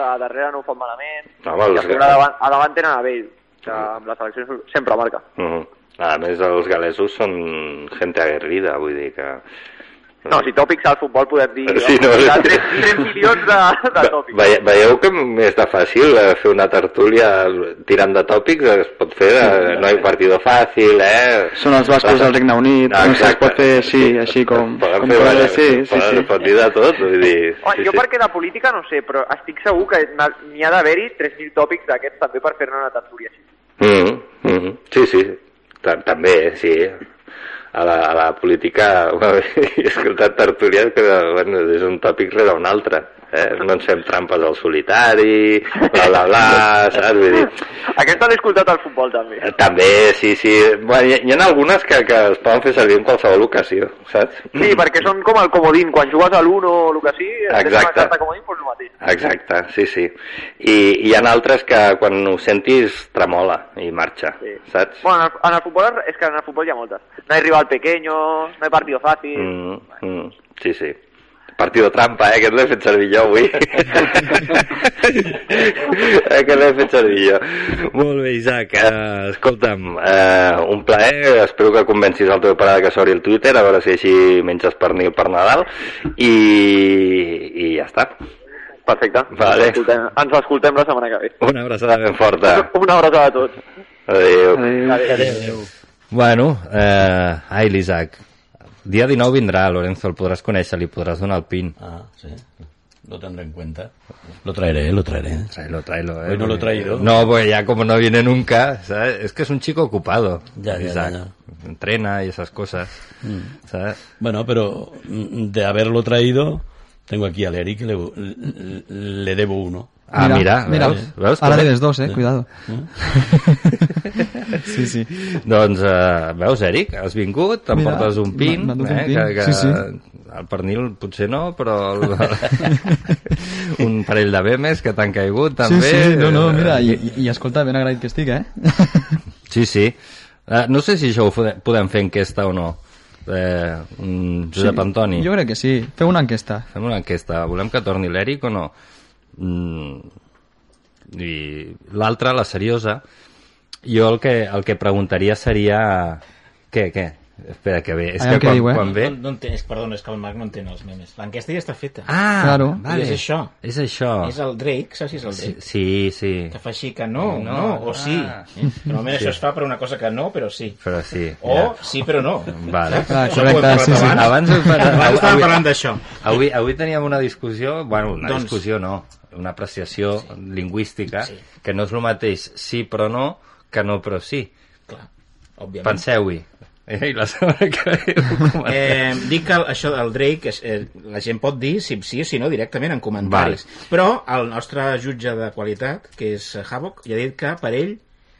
a darrere no ho fan malament, Home, i els... a, a, davant, a davant tenen a Bale, que amb la selecció sempre marca. Mm A més, els galesos són gente aguerrida, vull dir que... No, si tòpics al futbol podem dir... Sí, no, hi ha sí. 3, 3 milions de, de tòpics. Ve, veieu que és de fàcil eh, fer una tertúlia tirant de tòpics? Es pot fer, de, no hi ha partido fàcil, eh? Són els bascos del Regne Unit, no sé, es pot fer així, així com... Poden com fer, vaja, sí, sí, poden, sí. pot dir de tot, vull dir... Oh, sí, jo sí. perquè de política no sé, però estic segur que n'hi ha d'haver-hi 3.000 tòpics d'aquests també per fer-ne una tertúlia així. Mm, mm, sí, sí, Ta- també, sí. A la, a la política he escoltat tertúlies que bueno, és un tòpic rere un altre. Eh? No ens fem trampes al solitari, bla, bla, bla, saps? Vull dir, Aquesta l'he escoltat al futbol també. Eh, També, sí, sí. Bueno, hi, hi ha algunes que, que es poden fer servir en qualsevol ocasió, saps? Sí, perquè són com el comodín, quan jugues a l'1 o el que sigui, tens una Exacte. carta comodín, doncs el mateix. Exacte, sí, sí. I hi ha altres que quan ho sentis tremola i marxa, Sí. saps? Bueno, en el, en el futbol, és que en el futbol hi ha moltes. No hay rival pequeño, no hay partido fácil... Mm, mm, sí, sí. Partido trampa, eh? Aquest l'he fet servir jo avui. Aquest l'he fet servir jo. Molt bé, Isaac. Uh, escolta'm, uh, un plaer. Espero que convencis el teu pare de que s'obri el Twitter, a veure si així menges pernil per Nadal. I, i ja està. Perfecte. Vale. Ens, escoltem, ens escoltem la setmana que ve. Una abraçada ben forta. Una abraçada a tots. Adéu. Adéu. Adéu. Bueno, eh, ai, l'Isaac. Dia 19 vindrà, Lorenzo, el podràs conèixer, li podràs donar el pin. Ah, sí. Lo tendré en cuenta. Lo traeré, lo traeré. Tráelo, tráelo. Eh, Hoy no lo he traído. No, pues ya como no viene nunca, ¿sabes? Es que es un chico ocupado, Ya, ya, Isaac. ya, Entrena y esas cosas, ¿sabes? Bueno, pero mm, de haberlo traído, tengo aquí al Eric, le, le, le debo uno. Ah, mira, mira. com- li des dos, eh? Cuidado. sí, sí. Doncs, eh, veus, Eric, has vingut, em Mira, portes un pin, dut un eh, pin, que, que sí, sí. el pernil potser no, però el, un parell de bemes que t'han caigut també. Sí, sí, no, no, eh, mira, i, i, escolta, ben agraït que estic, eh? Sí, sí. Uh, no sé si això ho podem fer enquesta o no. Eh, mm, Josep sí, Antoni, Jo crec que sí. Feu una enquesta. fem una enquesta. Volem que torni l'Eric o no? Mm, I l'altra, la seriosa, jo el que, el que preguntaria seria... Què, què? Espera, que bé. És Aviam que què quan, diu, eh? quan ve... No, no entén, és, perdona, és que el Marc no entén els memes. L'enquesta ja està feta. Ah, Claro. vale. És això. És això. És el Drake, saps si és el Sí, Drake? sí, sí. Que fa així que no, No, no, o sí. ah. Eh? Normalment Sí. això es fa per una cosa que no, però sí. Però sí. O ja. sí, però no. Vale. Ah, Això ho hem correcte, parlat sí, sí. abans. Abans, Abans estàvem parlant d'això. Avui, avui teníem una discussió, bueno, una Doncs- discussió no, una apreciació lingüística, Sí. que no és el mateix sí però no que no però sí. Clar, òbviament. Penseu-hi. Eh, I la setmana que ve. Eh, dic que el- això del Drake, és, eh, la gent pot dir si sí o si no directament en comentaris. Però el nostre jutge de qualitat, que és Havoc, ja ha dit que per ell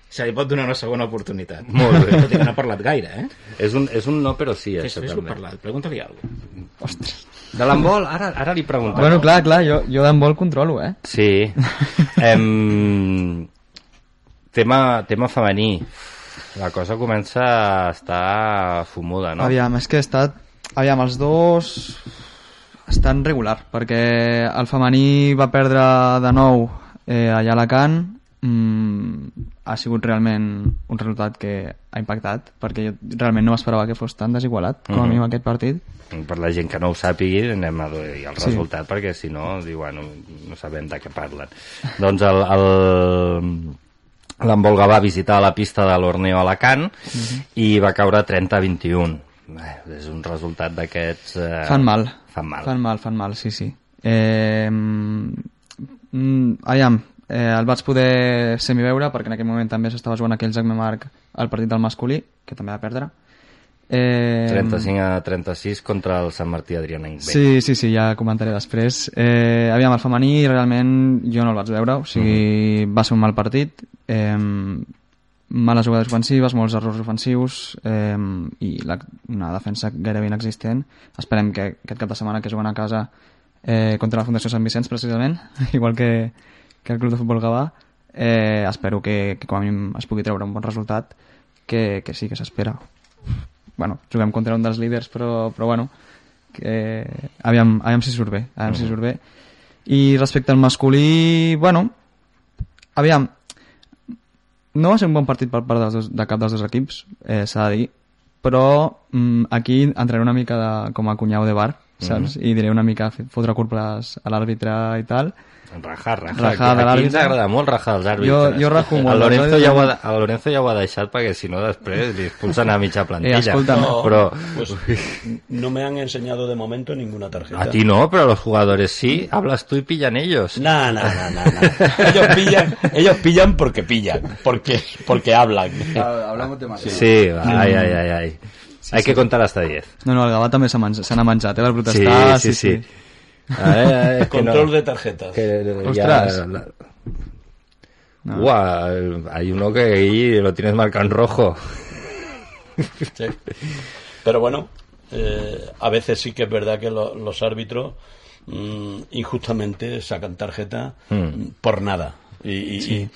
se li pot donar una segona oportunitat. Molt bé. Tot i que no ha parlat gaire, eh? És un, és un no però sí, Fes, això Fes-lo també. parlar, pregunta-li alguna cosa. De l'handbol, ara, ara li preguntem. Bueno, clar, clar, jo, jo d'handbol controlo, eh? Sí. em... tema, tema femení. La cosa comença a estar fumuda, no? Aviam, és que he estat... Aviam, els dos estan regular, perquè el femení va perdre de nou eh, allà a Alacant, mm, ha sigut realment un resultat que ha impactat, perquè jo realment no m'esperava que fos tan desigualat, com a Mhm. mínim aquest partit. Per la gent que no ho sàpigui, anem a dir el Sí. resultat, perquè si no, diu, bueno, no sabem de què parlen. doncs el, el, l'Envolga va visitar la pista de l'Orneo Alacant Mhm. i va caure 30-21. Eh, és un resultat d'aquests... Eh, Fan mal. Fan mal. Fan mal, fan mal, sí, sí. Eh, mm, aviam, eh, el vaig poder semiveure perquè en aquell moment també s'estava jugant aquell Jack Marc al partit del masculí, que també va perdre. Eh, 35 a 36 contra el Sant Martí Adrianenc. Sí, sí, sí, ja comentaré després. Eh, aviam, el femení realment jo no el vaig veure, o sigui, va ser un mal partit, eh, males jugades ofensives, molts errors ofensius eh, i la, una defensa gairebé inexistent. Esperem que aquest cap de setmana que juguen a casa eh, contra la Fundació Sant Vicenç, precisament, igual que, que el Club de Futbol Gavà, eh, espero que, que com a mínim es pugui treure un bon resultat, que, que sí, que s'espera bueno, juguem contra un dels líders, però, però bueno, que aviam, aviam si surt bé, aviam si surt bé. I respecte al masculí, bueno, aviam, no va ser un bon partit per part dels dos, de cap dels dos equips, eh, s'ha de dir, però mm, aquí entraré una mica de, com a cunyau de bar, saps? I diré una mica fotre culpes a l'àrbitre i tal. Rajar, rajar. Rajar de Aquí ens agrada molt rajar els àrbitres. Jo- jo rajo molt, El Lorenzo, els ja ho ha, el Lorenzo ja ho ha deixat perquè si no després li expulsen a mitja plantilla. Eh, escolta'm. No, Però pues, no me han enseñado de momento ninguna tarjeta. a ti no, pero a los jugadores sí. Hablas tú y pillan ellos. No, no, no, no, no. Ellos pillan, ellos pillan porque pillan, porque, porque hablan. Hablamos de más. Sí, ay, ay, ay, ay. Hay que contar hasta 10. No, no, el Gavà també s'ha menjat, eh, per Sí, protestar. sí, sí. A ver, a ver, es que no- Control de tarjetas. que ya- Ostras. la- No. Guau, hay uno que ahí lo tienes marcado en rojo. Sí. Pero bueno, eh, a veces sí que es verdad que lo- los árbitros mm, injustamente sacan tarjeta Mm. mm, por nada. Y, y- y-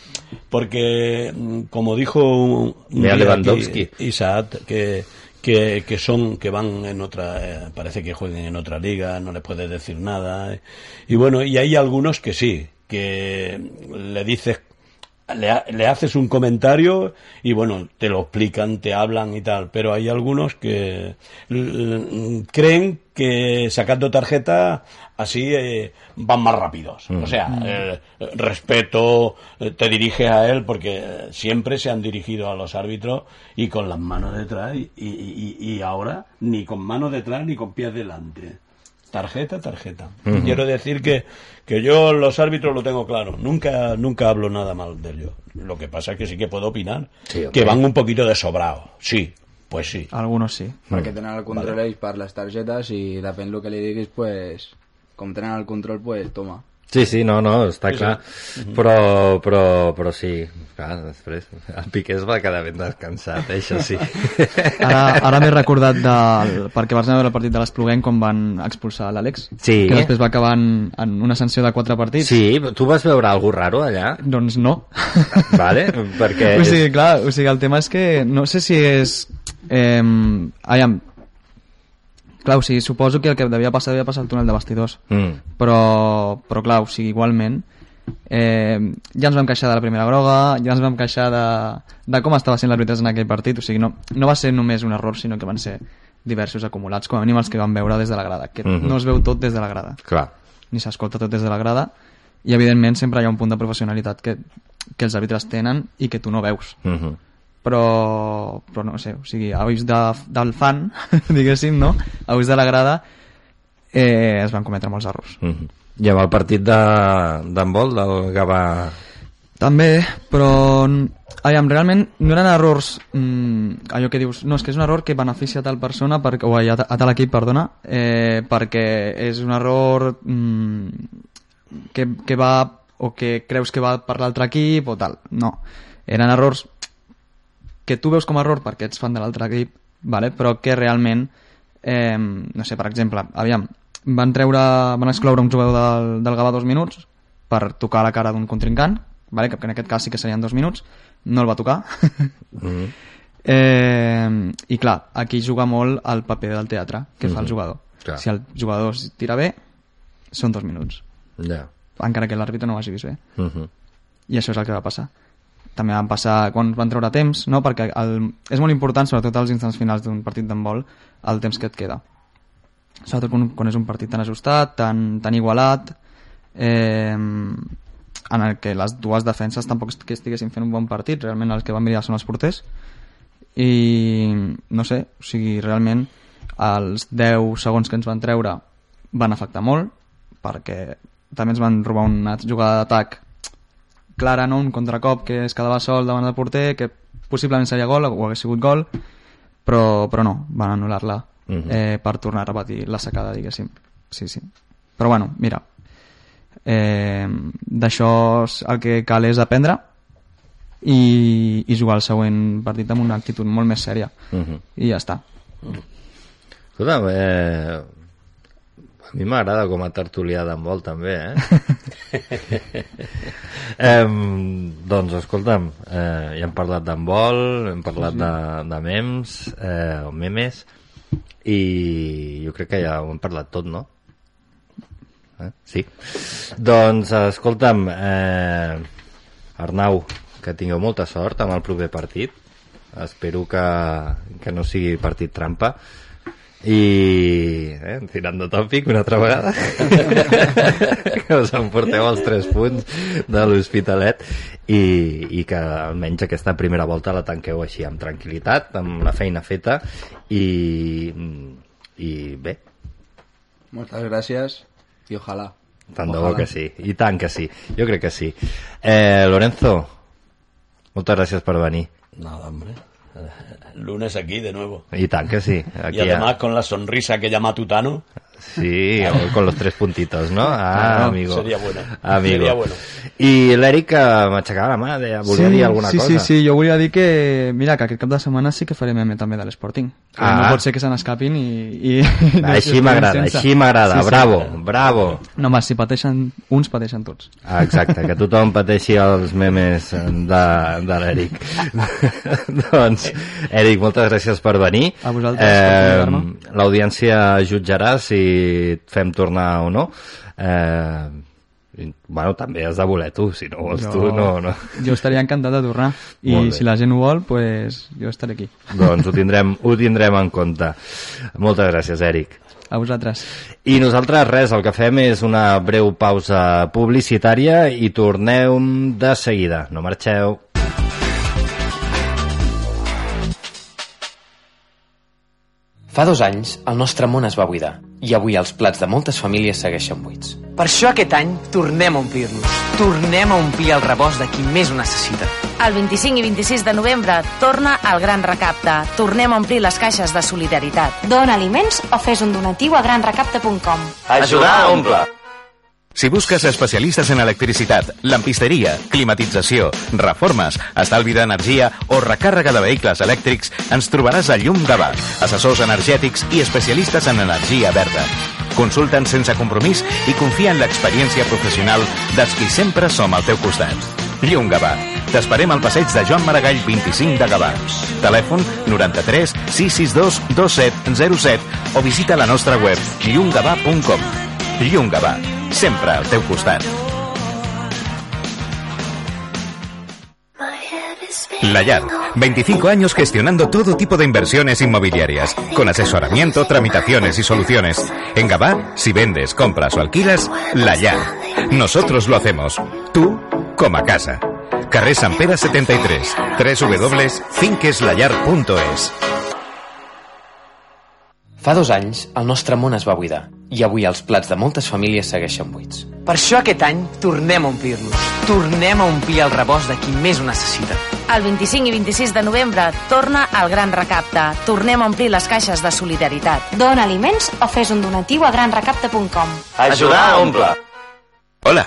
porque, mm, como dijo un, Lewandowski. Isaac, que, que, que son, que van en otra, eh, parece que jueguen en otra liga, no les puedes decir nada. Y bueno, y hay algunos que sí, que le dices le, le haces un comentario y bueno, te lo explican, te hablan y tal, pero hay algunos que creen que sacando tarjeta así eh, van más rápidos. O sea, eh, respeto, eh, te diriges a él porque siempre se han dirigido a los árbitros y con las manos detrás y, y- y- ahora ni con manos detrás ni con pies delante. Tarjeta, tarjeta. Ujú. Quiero decir que, que yo los árbitros lo tengo claro. Nunca, nunca hablo nada mal de ellos. Lo que pasa es que sí que puedo opinar. Sí, que van un poquito de sobrado. Sí, pues sí. Algunos sí. Perquè tenen el control ells per les targetes i depèn del que li diguis, pues, com tenen el control, pues, toma. Sí, sí, no, no, està Sí, sí. clar. Però, però, però sí, clar, després el Piqué es va quedar ben descansat, eh, això sí. Ara, ara m'he recordat del, perquè vas anar a veure el partit de l'Espluguenc com van expulsar l'Àlex, Sí. que després va acabar en, en una sanció de quatre partits. Sí, tu vas veure algú raro allà? Doncs no. Vale, perquè... O sigui, clar, o sigui, el tema és que no sé si és... Eh, aviam, clar, o sigui, suposo que el que devia passar devia passar al túnel de vestidors. Mm. Però, però clar, o sigui, igualment, eh, ja ens vam queixar de la primera groga, ja ens vam queixar de, de com estava sent l'arbitre en aquell partit, o sigui, no, no va ser només un error, sinó que van ser diversos acumulats, com a mínim els que vam veure des de la grada, que Mhm. no es veu tot des de la grada. Clar. Ni s'escolta tot des de la grada, i evidentment sempre hi ha un punt de professionalitat que, que els àrbitres tenen i que tu no veus. Uh -huh. Però, però no sé, o sigui, a ulls de, del fan, diguéssim, no? A ulls de la grada eh, es van cometre molts errors. Uh -huh. I amb el partit de- d'handbol del Gavà... També, però aviam, realment no eren errors mm, allò que dius, no, és que és un error que beneficia a tal persona perquè, o a, a tal equip, perdona eh, perquè és un error mm, que, que va o que creus que va per l'altre equip o tal, no eren errors que tu veus com a error perquè ets fan de l'altre equip vale? però que realment eh, no sé, per exemple, aviam van treure, van excloure un jugador del, del Gavà dos minuts per tocar la cara d'un contrincant vale? que en aquest cas sí que serien dos minuts no el va tocar Mm. eh, i clar, aquí juga molt el paper del teatre que fa el Mhm. jugador Clar. si el jugador es tira bé són dos minuts Ja. encara que l'àrbitre no ho hagi vist bé Uh -huh. i això és el que va passar també van passar quan van treure temps no? perquè el, és molt important sobretot als instants finals d'un partit d'handbol el temps que et queda sobretot quan, quan és un partit tan ajustat tan, tan igualat eh, en el que les dues defenses tampoc que estiguessin fent un bon partit realment els que van mirar són els porters i no sé, o sigui, realment els 10 segons que ens van treure van afectar molt perquè també ens van robar una jugada d'atac clara, no? un contracop que es quedava sol davant del porter que possiblement seria gol o hagués sigut gol però, però no, van anul·lar-la Mhm. eh, per tornar a repetir la secada diguéssim sí, sí. però bueno, mira eh, d'això el que cal és aprendre i, i jugar el següent partit amb una actitud molt més sèria Mhm. i ja està Escolta, eh, a mi m'agrada com a tertulià d'handbol també, eh? em, doncs, escolta'm, eh, ja hem parlat d'handbol, hem parlat Sí, sí. de, de mems, eh, o memes, i jo crec que ja ho hem parlat tot, no? Eh? Sí. Doncs, escolta'm, eh, Arnau, que tingueu molta sort amb el proper partit. Espero que, que no sigui partit trampa. I eh, tirant de tòpic una altra vegada que us emporteu els tres punts de l'Hospitalet i, i que almenys aquesta primera volta la tanqueu així amb tranquil·litat amb la feina feta i, i bé, Moltes gràcies i ojalà. tant de bo que sí, i tant que sí, jo crec que sí. Eh, Lorenzo, moltes gràcies per venir. Nada, hombre. Lunes aquí de nuevo. I tant que sí. Aquí y además con la sonrisa que llama Tutano. Sí, o con los tres puntitos, ¿no? Ah, Claro, amigo. sería bueno. Amigo. Sería bueno. I l'Eric eh, m'aixecava la mà, deia, volia dir alguna sí, cosa. Sí, sí, jo volia dir que, mira, que aquest cap de setmana sí que farem meme també de l'Sporting. Que Ah. No pot ser que se n'escapin i... i no Així m'agrada, sense. així m'agrada, bravo, bravo. No, home, si pateixen uns, pateixen tots. Ah, exacte, que tothom pateixi els memes de, de l'Eric. doncs, Eric, moltes gràcies per venir. A vosaltres per convidar-me. L'audiència jutjarà si et fem tornar o no. Eh, i, bueno, també has de voler tu, si no vols tu, no, no. Jo estaria encantat de tornar. I si la gent ho vol, pues, jo estaré aquí. Doncs ho tindrem, ho tindrem en compte. Moltes gràcies, Eric. A vosaltres. I nosaltres res, el que fem és una breu pausa publicitària i tornem de seguida. No marxeu. Fa dos anys, el nostre món es va buidar i avui els plats de moltes famílies segueixen buits. Per això aquest any tornem a omplir-los. Tornem a omplir el rebost de qui més ho necessita. El 25 i 26 de novembre torna el Gran Recapte. Tornem a omplir les caixes de solidaritat. Dona aliments o fes un donatiu a granrecapte.com. Ajudar a omple. Si busques especialistes en electricitat, lampisteria, climatització, reformes, estalvi d'energia o recàrrega de vehicles elèctrics, ens trobaràs a Llum Gavà, assessors energètics i especialistes en energia verda. Consulta'ns sense compromís i confia en l'experiència professional dels qui sempre som al teu costat. Llum Gavà. T'esperem al passeig de Joan Maragall 25 de Gavà. Telèfon 93 662 2707 o visita la nostra web llumgavà.com. Llum Gavà. sempre al teu costat. La Yad, 25 años gestionando todo tipo de inversiones inmobiliarias, con asesoramiento, tramitaciones y soluciones. En Gabá, si vendes, compras o alquilas, La Yad. Nosotros lo hacemos. Tú, coma casa. Carrer San Pere 73, www.finqueslayar.es Fa dos anys, el nostre món es va i avui els plats de moltes famílies segueixen buits. Per això aquest any tornem a omplir-los. Tornem a omplir el rebost de qui més ho necessita. El 25 i 26 de novembre torna el Gran Recapte. Tornem a omplir les caixes de solidaritat. Dona aliments o fes un donatiu a granrecapte.com. Ayudar a Ompla. Hola.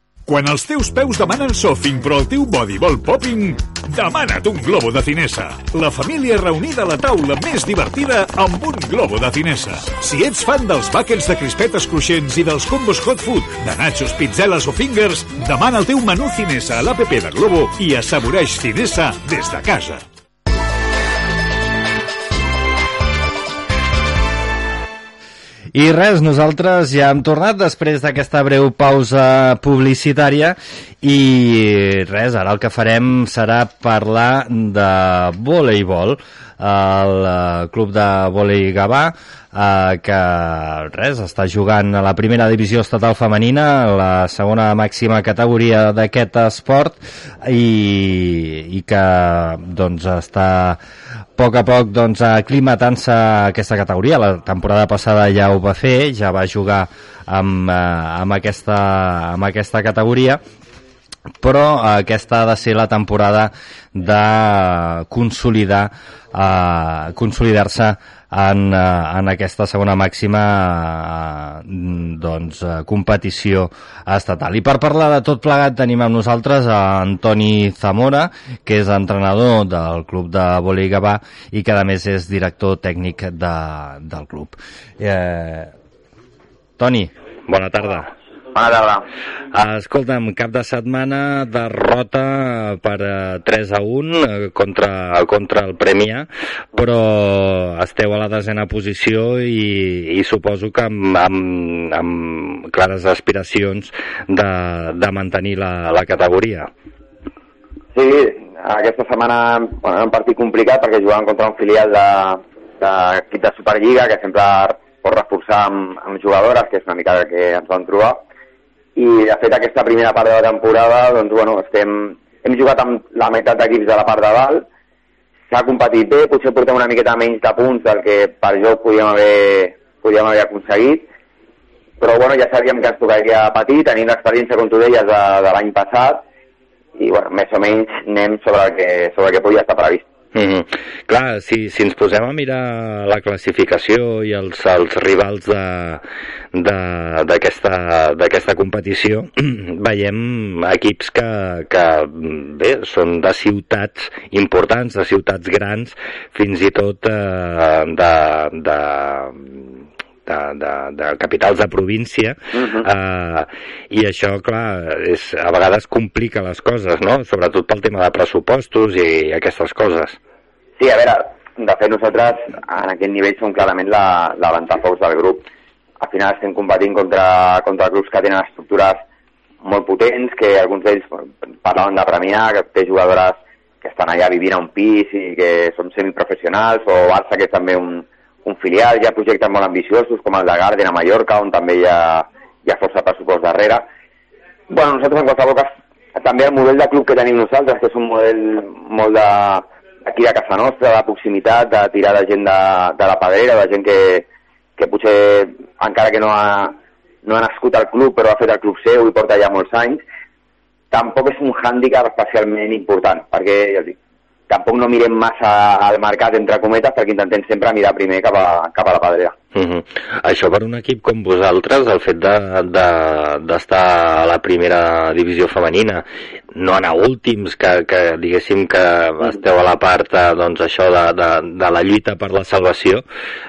Quan els teus peus demanen sofing però el teu body vol popping, demana't un globo de Cinesa. La família reunida a la taula més divertida amb un globo de Cinesa. Si ets fan dels buckets de crispetes cruixents i dels combos hot food, de nachos, pizzeles o fingers, demana el teu menú Cinesa a l'APP de Globo i assaboreix Cinesa des de casa. I res, nosaltres ja hem tornat després d'aquesta breu pausa publicitària i res, ara el que farem serà parlar de voleibol. El eh, club de volei Gavà eh, que res, està jugant a la primera divisió estatal femenina la segona màxima categoria d'aquest esport i, i que doncs està poc a poc doncs, aclimatant-se aquesta categoria. La temporada passada ja ho va fer, ja va jugar amb, eh, amb, aquesta, amb aquesta categoria, però aquesta ha de ser la temporada de consolidar eh, consolidar-se en, eh, en aquesta segona màxima eh, doncs, eh, competició estatal. I per parlar de tot plegat tenim amb nosaltres a Antoni Zamora, que és entrenador del club de Volei Gavà i que a més és director tècnic de, del club. Eh, Toni, bona tarda. Bona tarda. Escolta'm, cap de setmana derrota per eh, 3 a 1 eh, contra, contra el Premià, però esteu a la desena posició i, i suposo que amb, amb, amb clares aspiracions de, de mantenir la, la categoria. Sí, aquesta setmana bueno, era un partit complicat perquè jugàvem contra un filial de, d'equip de Superliga que sempre pot reforçar amb, amb jugadores, que és una mica el que ens vam trobar. I, de fet, aquesta primera part de la temporada, doncs, bueno, estem, hem jugat amb la meitat d'equips de la part de dalt, s'ha competit bé, potser portem una miqueta menys de punts del que per joc podíem haver, podíem haver aconseguit, però bueno, ja sabíem que ens tocaria patir, tenim l'experiència, com tu deies, de, de l'any passat, i bueno, més o menys anem sobre el que, sobre el que podia estar previst. Mm -hmm. Clar, si, si ens posem a mirar la classificació i els, els rivals d'aquesta competició, veiem equips que, que bé, són de ciutats importants, de ciutats grans, fins i tot eh, de, de, de, de, de capitals de província uh -huh. eh, i això, clar, és, a vegades complica les coses, no? Sobretot pel tema de pressupostos i aquestes coses. Sí, a veure, de fet nosaltres en aquest nivell som clarament la, la ventafocs del grup. Al final estem competint contra, contra grups que tenen estructures molt potents, que alguns d'ells parlaven de Premià, que té jugadores que estan allà vivint a un pis i que són semiprofessionals, o Barça, que és també un, un filial, hi ha projectes molt ambiciosos com el de Garden a Mallorca, on també hi ha, hi ha força pressupost darrere. bueno, nosaltres en qualsevol cas, també el model de club que tenim nosaltres, que és un model molt de aquí de casa nostra, de proximitat, de tirar de gent de, de la Pedrera, de gent que, que potser, encara que no ha, no ha nascut al club, però ha fet el club seu i porta ja molts anys, tampoc és un hàndicap especialment important, perquè ja dic, tampoc no mirem massa al mercat, entre cometes, perquè intentem sempre mirar primer cap a, cap a la Pedrera. Uh -huh. Això per un equip com vosaltres, el fet d'estar de, de, a la primera divisió femenina, no anar últims, que, que diguéssim que esteu a la part doncs, això de, de, de la lluita per la salvació,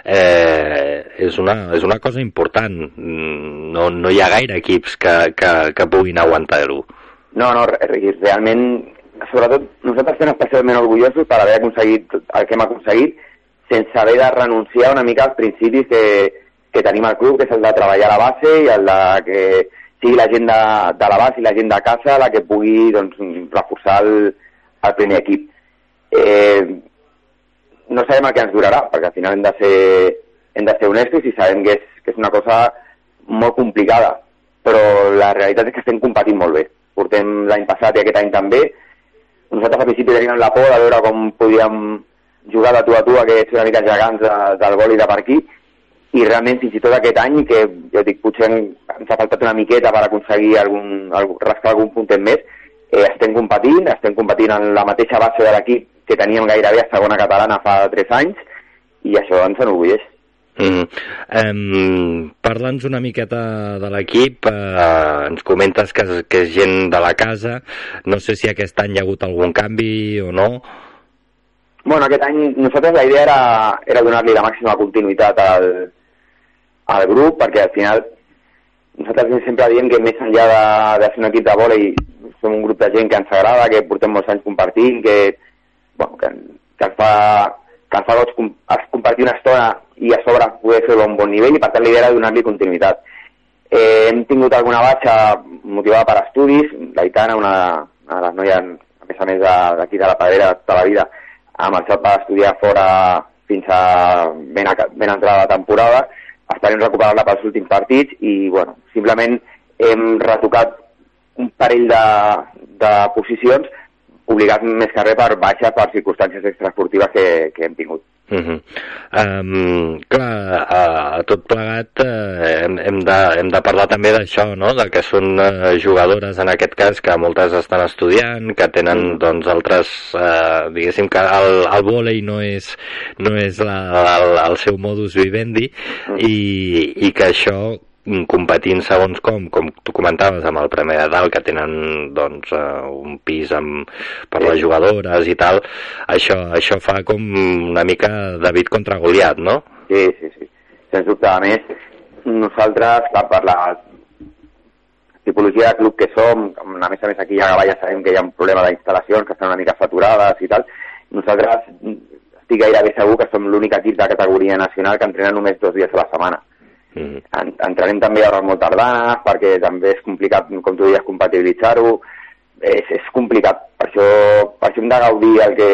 eh, és, una, és una cosa important. No, no hi ha gaire equips que, que, que puguin aguantar-ho. No, no, realment, sobretot nosaltres estem especialment orgullosos per haver aconseguit el que hem aconseguit, sense haver de renunciar una mica als principis que, que tenim al club, que és el de treballar a la base i el de que sigui la gent de, de la base i la gent de casa la que pugui doncs, reforçar el, el primer equip. Eh, no sabem el que ens durarà, perquè al final hem de ser, hem de ser honestos i sabem que és, que és una cosa molt complicada, però la realitat és que estem competint molt bé. Portem l'any passat i aquest any també. Nosaltres al principi teníem la por de veure com podíem jugar de tu a tu aquests una mica gegants de, del boli de per aquí. I realment fins i tot aquest any que jo dic potser ens ha faltat una miqueta per aconseguir algun, algun rascar algun puntet més eh, estem competint, estem competint en la mateixa base de l'equip que teníem gairebé a segona catalana fa 3 anys i això ens enorgulleix Mm. Um, Parla'ns una miqueta de l'equip, uh, ens comentes que, que és gent de la casa, no sé si aquest any hi ha hagut algun canvi o no. Bueno, aquest any nosaltres la idea era, era donar-li la màxima continuïtat al, al grup, perquè al final nosaltres sempre diem que més enllà de, de ser un equip de vòlei som un grup de gent que ens agrada, que portem molts anys compartint, que, bueno, que, que ens fa, que ens fa goig com, compartir una estona i a sobre poder fer un bon nivell i per tant l'idea era donar-li continuïtat. Eh, hem tingut alguna baixa motivada per estudis, l'Aitana, una, una de les noies, a més a més d'aquí de, de la Pedrera tota la vida, ha marxat per estudiar fora fins a ben, a, ben entrada la temporada, esperem recuperar-la pels últims partits i, bueno, simplement hem retocat un parell de, de posicions obligat més que res per baixes per circumstàncies extraesportives que, que hem tingut. Uh -huh. um, clar, a, a tot plegat uh, hem, hem, de, hem de parlar també d'això, no? de que són uh, jugadores en aquest cas que moltes estan estudiant, que tenen doncs altres, uh, diguéssim que el, el vòlei no és, no és la, el, el seu modus vivendi i, i que això competint segons com, com tu comentaves amb el Premi de Dalt, que tenen doncs, uh, un pis amb, per les jugadores i tal, això, això fa com una mica David contra Goliat, no? Sí, sí, sí. Sens dubte, a més, nosaltres, clar, per la tipologia de club que som, a més a més aquí a Gavà ja sabem que hi ha un problema d'instal·lacions que estan una mica saturades i tal, nosaltres estic gairebé segur que som l'únic equip de categoria nacional que entrena només dos dies a la setmana Mm. En, entrarem també a hores molt tardanes perquè també és complicat, com tu dius, compatibilitzar-ho. És, és complicat. Per això, per això hem de gaudir el, que,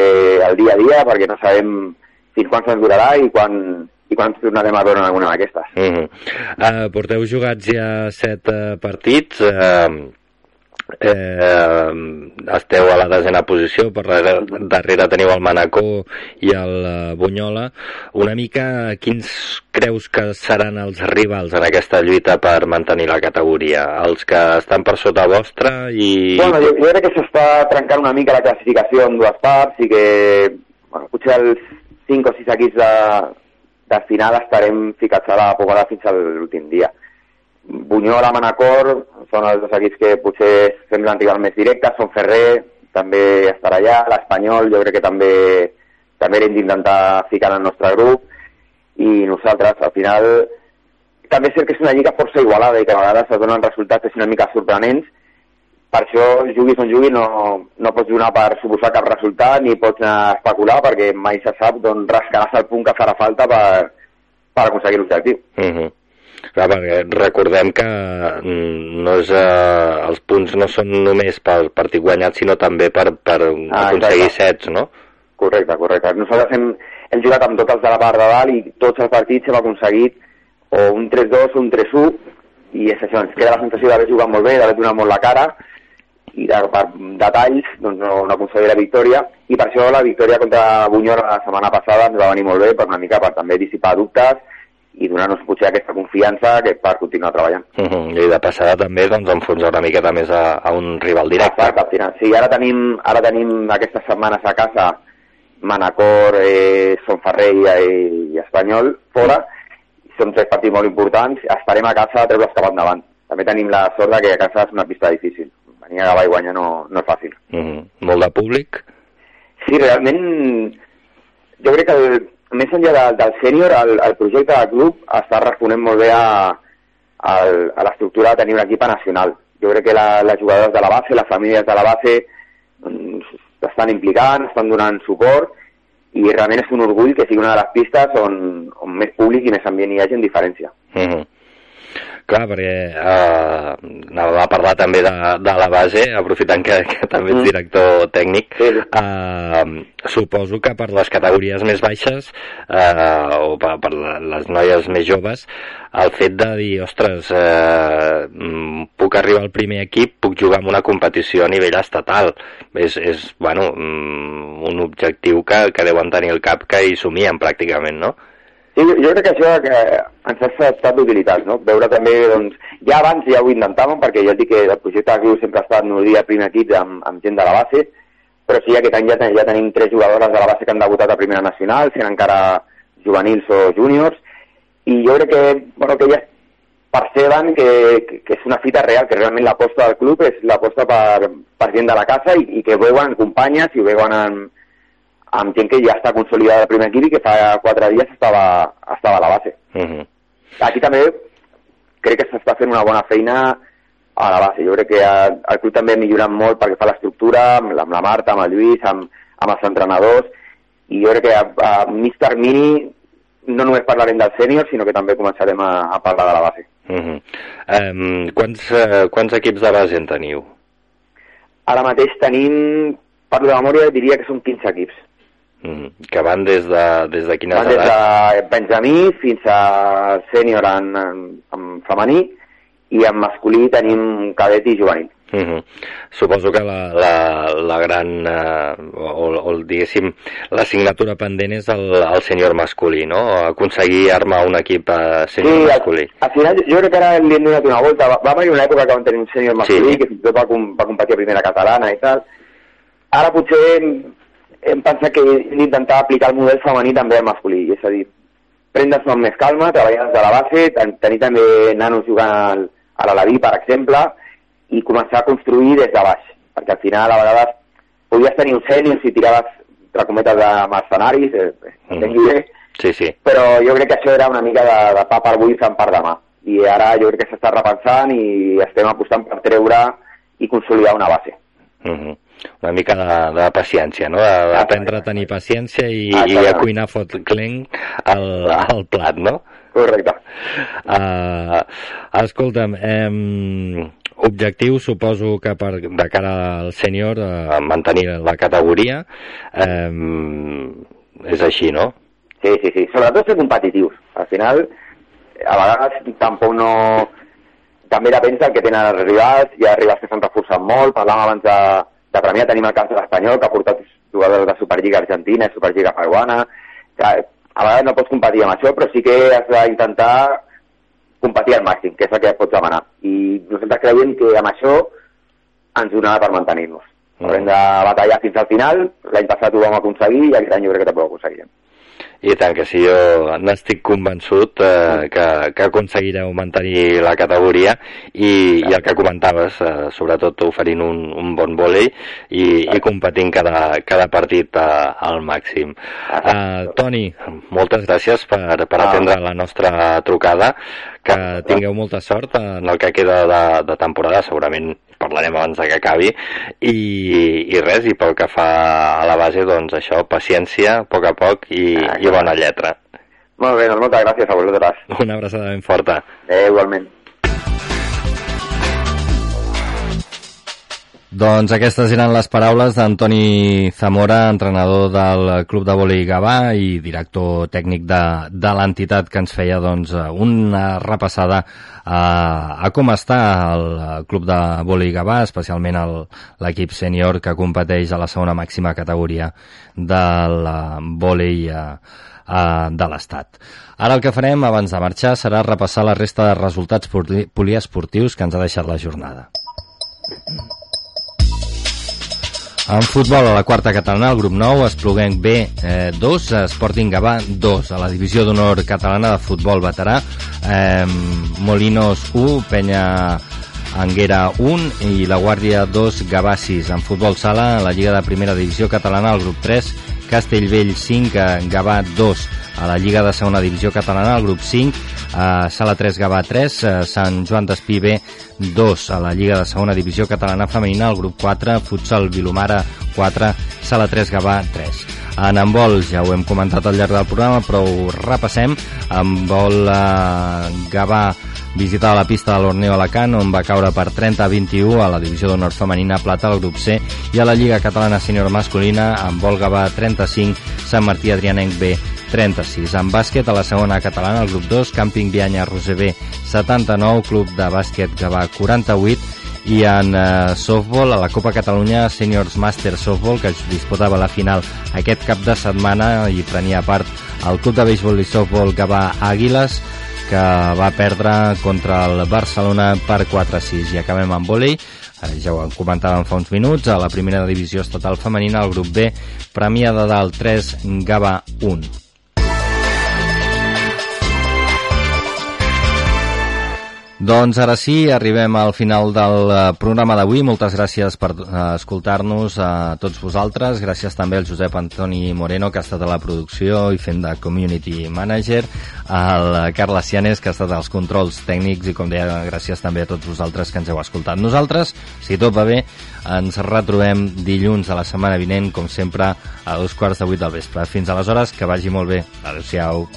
el dia a dia perquè no sabem fins quan se'ns durarà i quan, i quan ens tornarem a veure en alguna d'aquestes. Mm -hmm. uh, porteu jugats ja set uh, partits. Uh, eh, esteu a la desena posició, per darrere, teniu el Manacó i el uh, Bunyola. Una mica, quins creus que seran els rivals en aquesta lluita per mantenir la categoria? Els que estan per sota vostra i... Bueno, jo, jo crec que s'està trencant una mica la classificació en dues parts i que bueno, potser els 5 o 6 equips de, de final estarem ficats a la pogada fins a l'últim dia. Bunyola, Manacor, són els dos equips que potser semblen rival més directes, són Ferrer, també estarà allà, l'Espanyol, jo crec que també també hem d'intentar ficar en el nostre grup i nosaltres, al final, també és cert que és una lliga força igualada i que a vegades es donen resultats una mica sorprenents, per això, juguis on juguis, no, no pots donar per suposar cap resultat ni pots anar a especular perquè mai se sap d'on rascaràs el punt que farà falta per, per aconseguir l'objectiu. Uh -huh. Clar, perquè recordem que mm, no és, eh, els punts no són només pel partit guanyat, sinó també per, per ah, aconseguir exacte. sets, no? Correcte, correcte. Nosaltres hem, hem jugat amb tots els de la part de dalt i tots els partits hem aconseguit o un 3-2 o un 3-1 i és això, ens queda la sensació d'haver jugat molt bé, d'haver donat molt la cara i de, per detalls doncs no, no aconseguir la victòria i per això la victòria contra Bunyol la setmana passada ens va venir molt bé per una mica per també dissipar dubtes i donar-nos potser aquesta confiança que per continuar treballant. Uh -huh. I de passada també doncs, enfonsar una miqueta més a, a un rival directe. Exacte, al final. Sí, ara tenim, ara tenim aquestes setmanes a casa Manacor, eh, Sonferrer i, i Espanyol fora. són tres partits molt importants, estarem a casa a cap endavant. També tenim la sort que a casa és una pista difícil. Venir a Gavà i guanyar no, no és fàcil. Mm -hmm. Molt de públic? Sí, realment, jo crec que el, més enllà de, del sènior, el, el projecte del club està responent molt bé a, a, a l'estructura de tenir un equip nacional. Jo crec que la, les jugadores de la base, les famílies de la base, doncs, estan implicant, estan donant suport, i realment és un orgull que sigui una de les pistes on, on més públic i més ambient hi hagi en diferència. Mm -hmm. Clar, perquè eh, anava a parlar també de, de la base, aprofitant que, que també ets director tècnic. Eh, suposo que per les categories més baixes eh, o per, per les noies més joves, el fet de dir, ostres, eh, puc arribar al primer equip, puc jugar en una competició a nivell estatal, és, és bueno, un objectiu que, que deuen tenir el cap que hi somien pràcticament, no? Sí, jo crec que això que ens ha estat d'utilitat, no? Veure també, doncs, ja abans ja ho intentàvem, perquè ja et dic que el projecte de sempre ha estat no dia primer equip amb, amb gent de la base, però sí, aquest any ja, ten, ja tenim tres jugadores de la base que han debutat a Primera Nacional, sent encara juvenils o júniors, i jo crec que, bueno, que elles perceben que, que, és una fita real, que realment l'aposta del club és l'aposta per, per gent de la casa i, i que veuen companyes i veuen en, amb gent que ja està consolidada al primer equip i que fa quatre dies estava, estava a la base. Uh -huh. Aquí també crec que s'està fent una bona feina a la base. Jo crec que el club també ha millorat molt perquè fa l'estructura, amb, la, amb la Marta, amb el Lluís, amb, amb els entrenadors, i jo crec que a, a mig termini no només parlarem del sènior, sinó que també començarem a, a parlar de la base. Uh -huh. um, quants, uh, quants equips de base en teniu? Ara mateix tenim, parlo de memòria, diria que són 15 equips. Mm, que van des de, des de quines van edats? Des de Benjamí fins a sènior en, en, en femení i en masculí tenim cadet i juvenil. Uh -huh. Suposo que la, la, la gran, eh, o, o diguéssim, l'assignatura pendent és el, el sènior masculí, no? Aconseguir armar un equip eh, sènior sí, masculí. Al, al final, jo crec que ara li hem donat una volta. Va, va haver una època que vam tenir un sènior masculí, sí. que fins i tot va, va competir a primera catalana i tal. Ara potser hem pensat que hem d'intentar aplicar el model femení també al masculí, és a dir, prendre's amb més calma, treballar des de la base, ten tenir també nanos jugant al, a l'Alaví, per exemple, i començar a construir des de baix, perquè al final a vegades podies tenir un sènior si tiraves, entre cometes, de mercenaris, eh, mm. bé, sí, sí. però jo crec que això era una mica de, de pa per avui fent per demà, i ara jo crec que s'està repensant i estem apostant per treure i consolidar una base. Mm -hmm una mica de, de paciència, no? D'aprendre a tenir paciència i, ah, i a cuinar fot clenc al, al plat, no? Correcte. Uh, escolta'm, eh, objectiu suposo que per, de cara al sènior uh, mantenir la categoria eh, és així, no? Sí, sí, sí. Sobretot ser competitius. Al final, a vegades tampoc no... També depèn del que tenen els rivals, hi ha rivals que s'han reforçat molt, parlàvem abans de, de Premià tenim el cas de l'Espanyol, que ha portat jugadors de Superliga Argentina, Superliga Peruana, que a vegades no pots competir amb això, però sí que has d'intentar competir al màxim, que és el que pots demanar. I nosaltres creiem que amb això ens donarà per mantenir-nos. Mm. Haurem de batallar fins al final, l'any passat ho vam aconseguir i aquest any jo crec que també ho aconseguirem. I tant que sí, jo n'estic convençut eh, que, que aconseguireu mantenir la categoria i, i el que comentaves, eh, sobretot oferint un, un bon vòlei i, i competint cada, cada partit eh, al màxim. Eh, Toni, moltes gràcies per, per atendre la nostra trucada, que tingueu molta sort en el que queda de, de temporada, segurament parlarem abans de que acabi. I, i res, i pel que fa a la base doncs això, paciència, a poc a poc i, ah, i bona lletra. Molt bé, doncs moltes gràcies a vosaltres. Una abraçada ben forta. Eh, igualment Doncs aquestes eren les paraules d'Antoni Zamora, entrenador del Club de Vòlei Gavà i director tècnic de, de l'entitat que ens feia doncs, una repassada a, a com està el Club de Vòlei Gavà, especialment l'equip sènior que competeix a la segona màxima categoria del vòlei a, a, de l'Estat. Ara el que farem abans de marxar serà repassar la resta de resultats poliesportius que ens ha deixat la jornada. En futbol, a la quarta catalana, el grup 9, Espluguenc B eh, 2, Sporting Gavà 2. A la divisió d'honor catalana de futbol veterà, eh, Molinos 1, Penya Anguera 1 i la Guàrdia 2, Gavà 6. En futbol sala, a la Lliga de Primera Divisió Catalana, el grup 3, Castellvell 5, Gavà 2. A la Lliga de Segona Divisió Catalana, el grup 5, eh, Sala 3, Gavà 3, eh, Sant Joan d'Espí B 2. A la Lliga de Segona Divisió Catalana Femenina, el grup 4, Futsal Vilomara 4, Sala 3, Gavà 3. En handbol, ja ho hem comentat al llarg del programa, però ho repassem. En vol eh, Gavà visitava la pista de l'Orneo Alacant on va caure per 30 a 21 a la divisió d'honor femenina plata al grup C i a la Lliga Catalana Sènior Masculina amb Vol Gavà 35, Sant Martí Adrianenc B 36. En bàsquet, a la segona catalana, el grup 2, Càmping Vianya Roser 79, Club de Bàsquet Gavà 48, i en eh, softball, a la Copa Catalunya Seniors Master Softball, que es disputava la final aquest cap de setmana i prenia part el Club de Béisbol i Softball Gavà Àguiles, que va perdre contra el Barcelona per 4-6. I acabem amb vòlei, ja ho comentàvem fa uns minuts, a la primera divisió estatal femenina, el grup B, Premià de Dalt 3, Gavà 1. Doncs ara sí, arribem al final del eh, programa d'avui. Moltes gràcies per eh, escoltar-nos a tots vosaltres. Gràcies també al Josep Antoni Moreno, que ha estat a la producció i fent de Community Manager, al Carles Cianes, que ha estat als controls tècnics i, com deia, gràcies també a tots vosaltres que ens heu escoltat. Nosaltres, si tot va bé, ens retrobem dilluns a la setmana vinent, com sempre, a dos quarts de vuit del vespre. Fins aleshores, que vagi molt bé. Adéu-siau.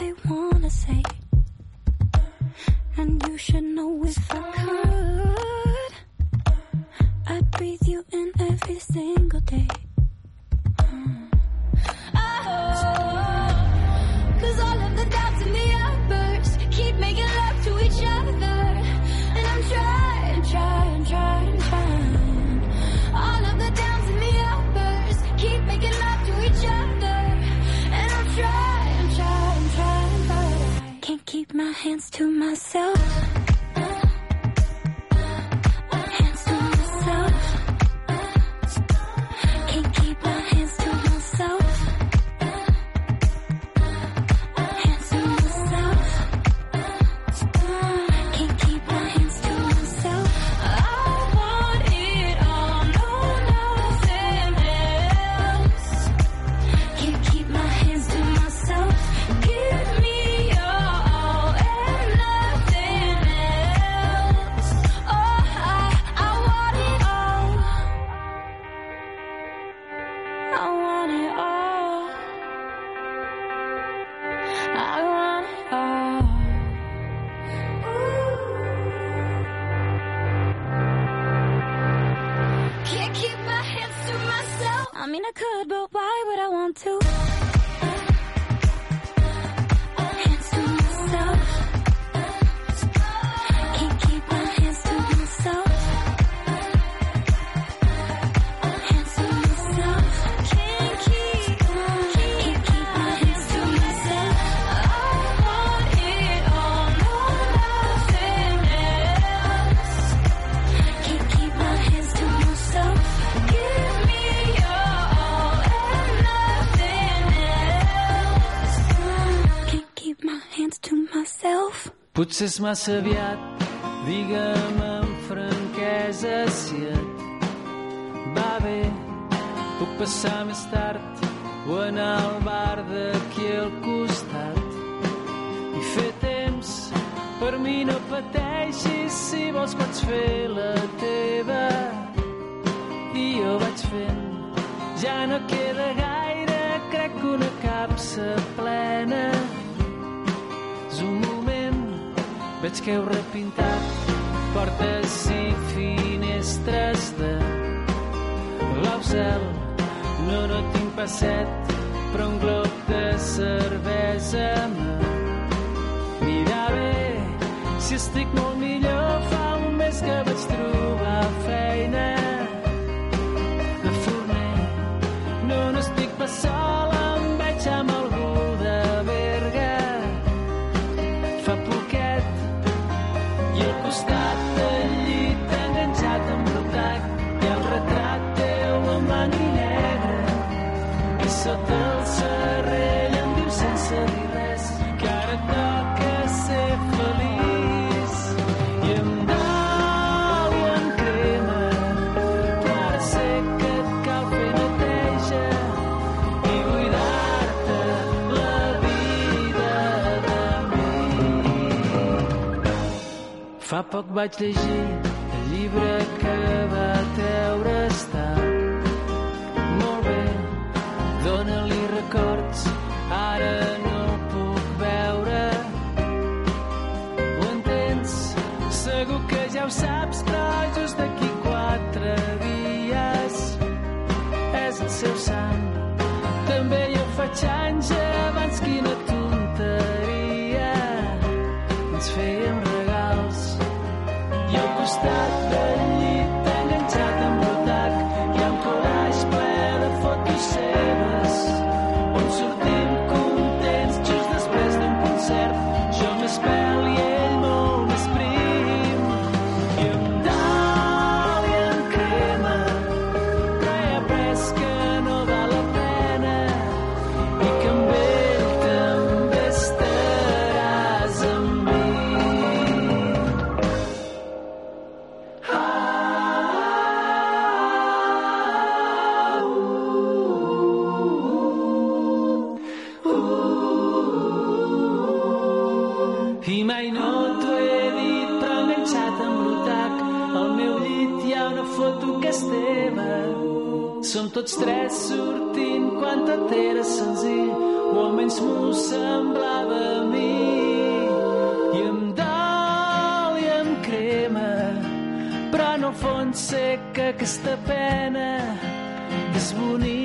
They wanna say. And you should know if I could. I'd breathe you in every single day. Oh, Cause all of the doubts and the hands to myself. Potser és massa aviat, digue'm amb franquesa si et va bé. Puc passar més tard o anar al bar d'aquí al costat i fer temps. Per mi no pateixis, si vols pots fer la teva i jo vaig fent. Ja no queda gaire, crec que una capsa plena Veig que heu repintat portes i finestres de blau cel. No, no tinc passet, però un glob de cervesa m'anirà bé. Si estic molt millor, fa un mes que vaig trobar feina de forner. No, no estic pas Poc vaig llegir el llibre que va treure està Molt bé, dóna-li records, ara no el puc veure. Ho entens? Segur que ja ho saps, però just d'aquí quatre dies és el seu sant. També jo faig anys abans que no et tot era senzill, o almenys m'ho semblava a mi. I em dol i em crema, però en el fons sé que aquesta pena és bonica.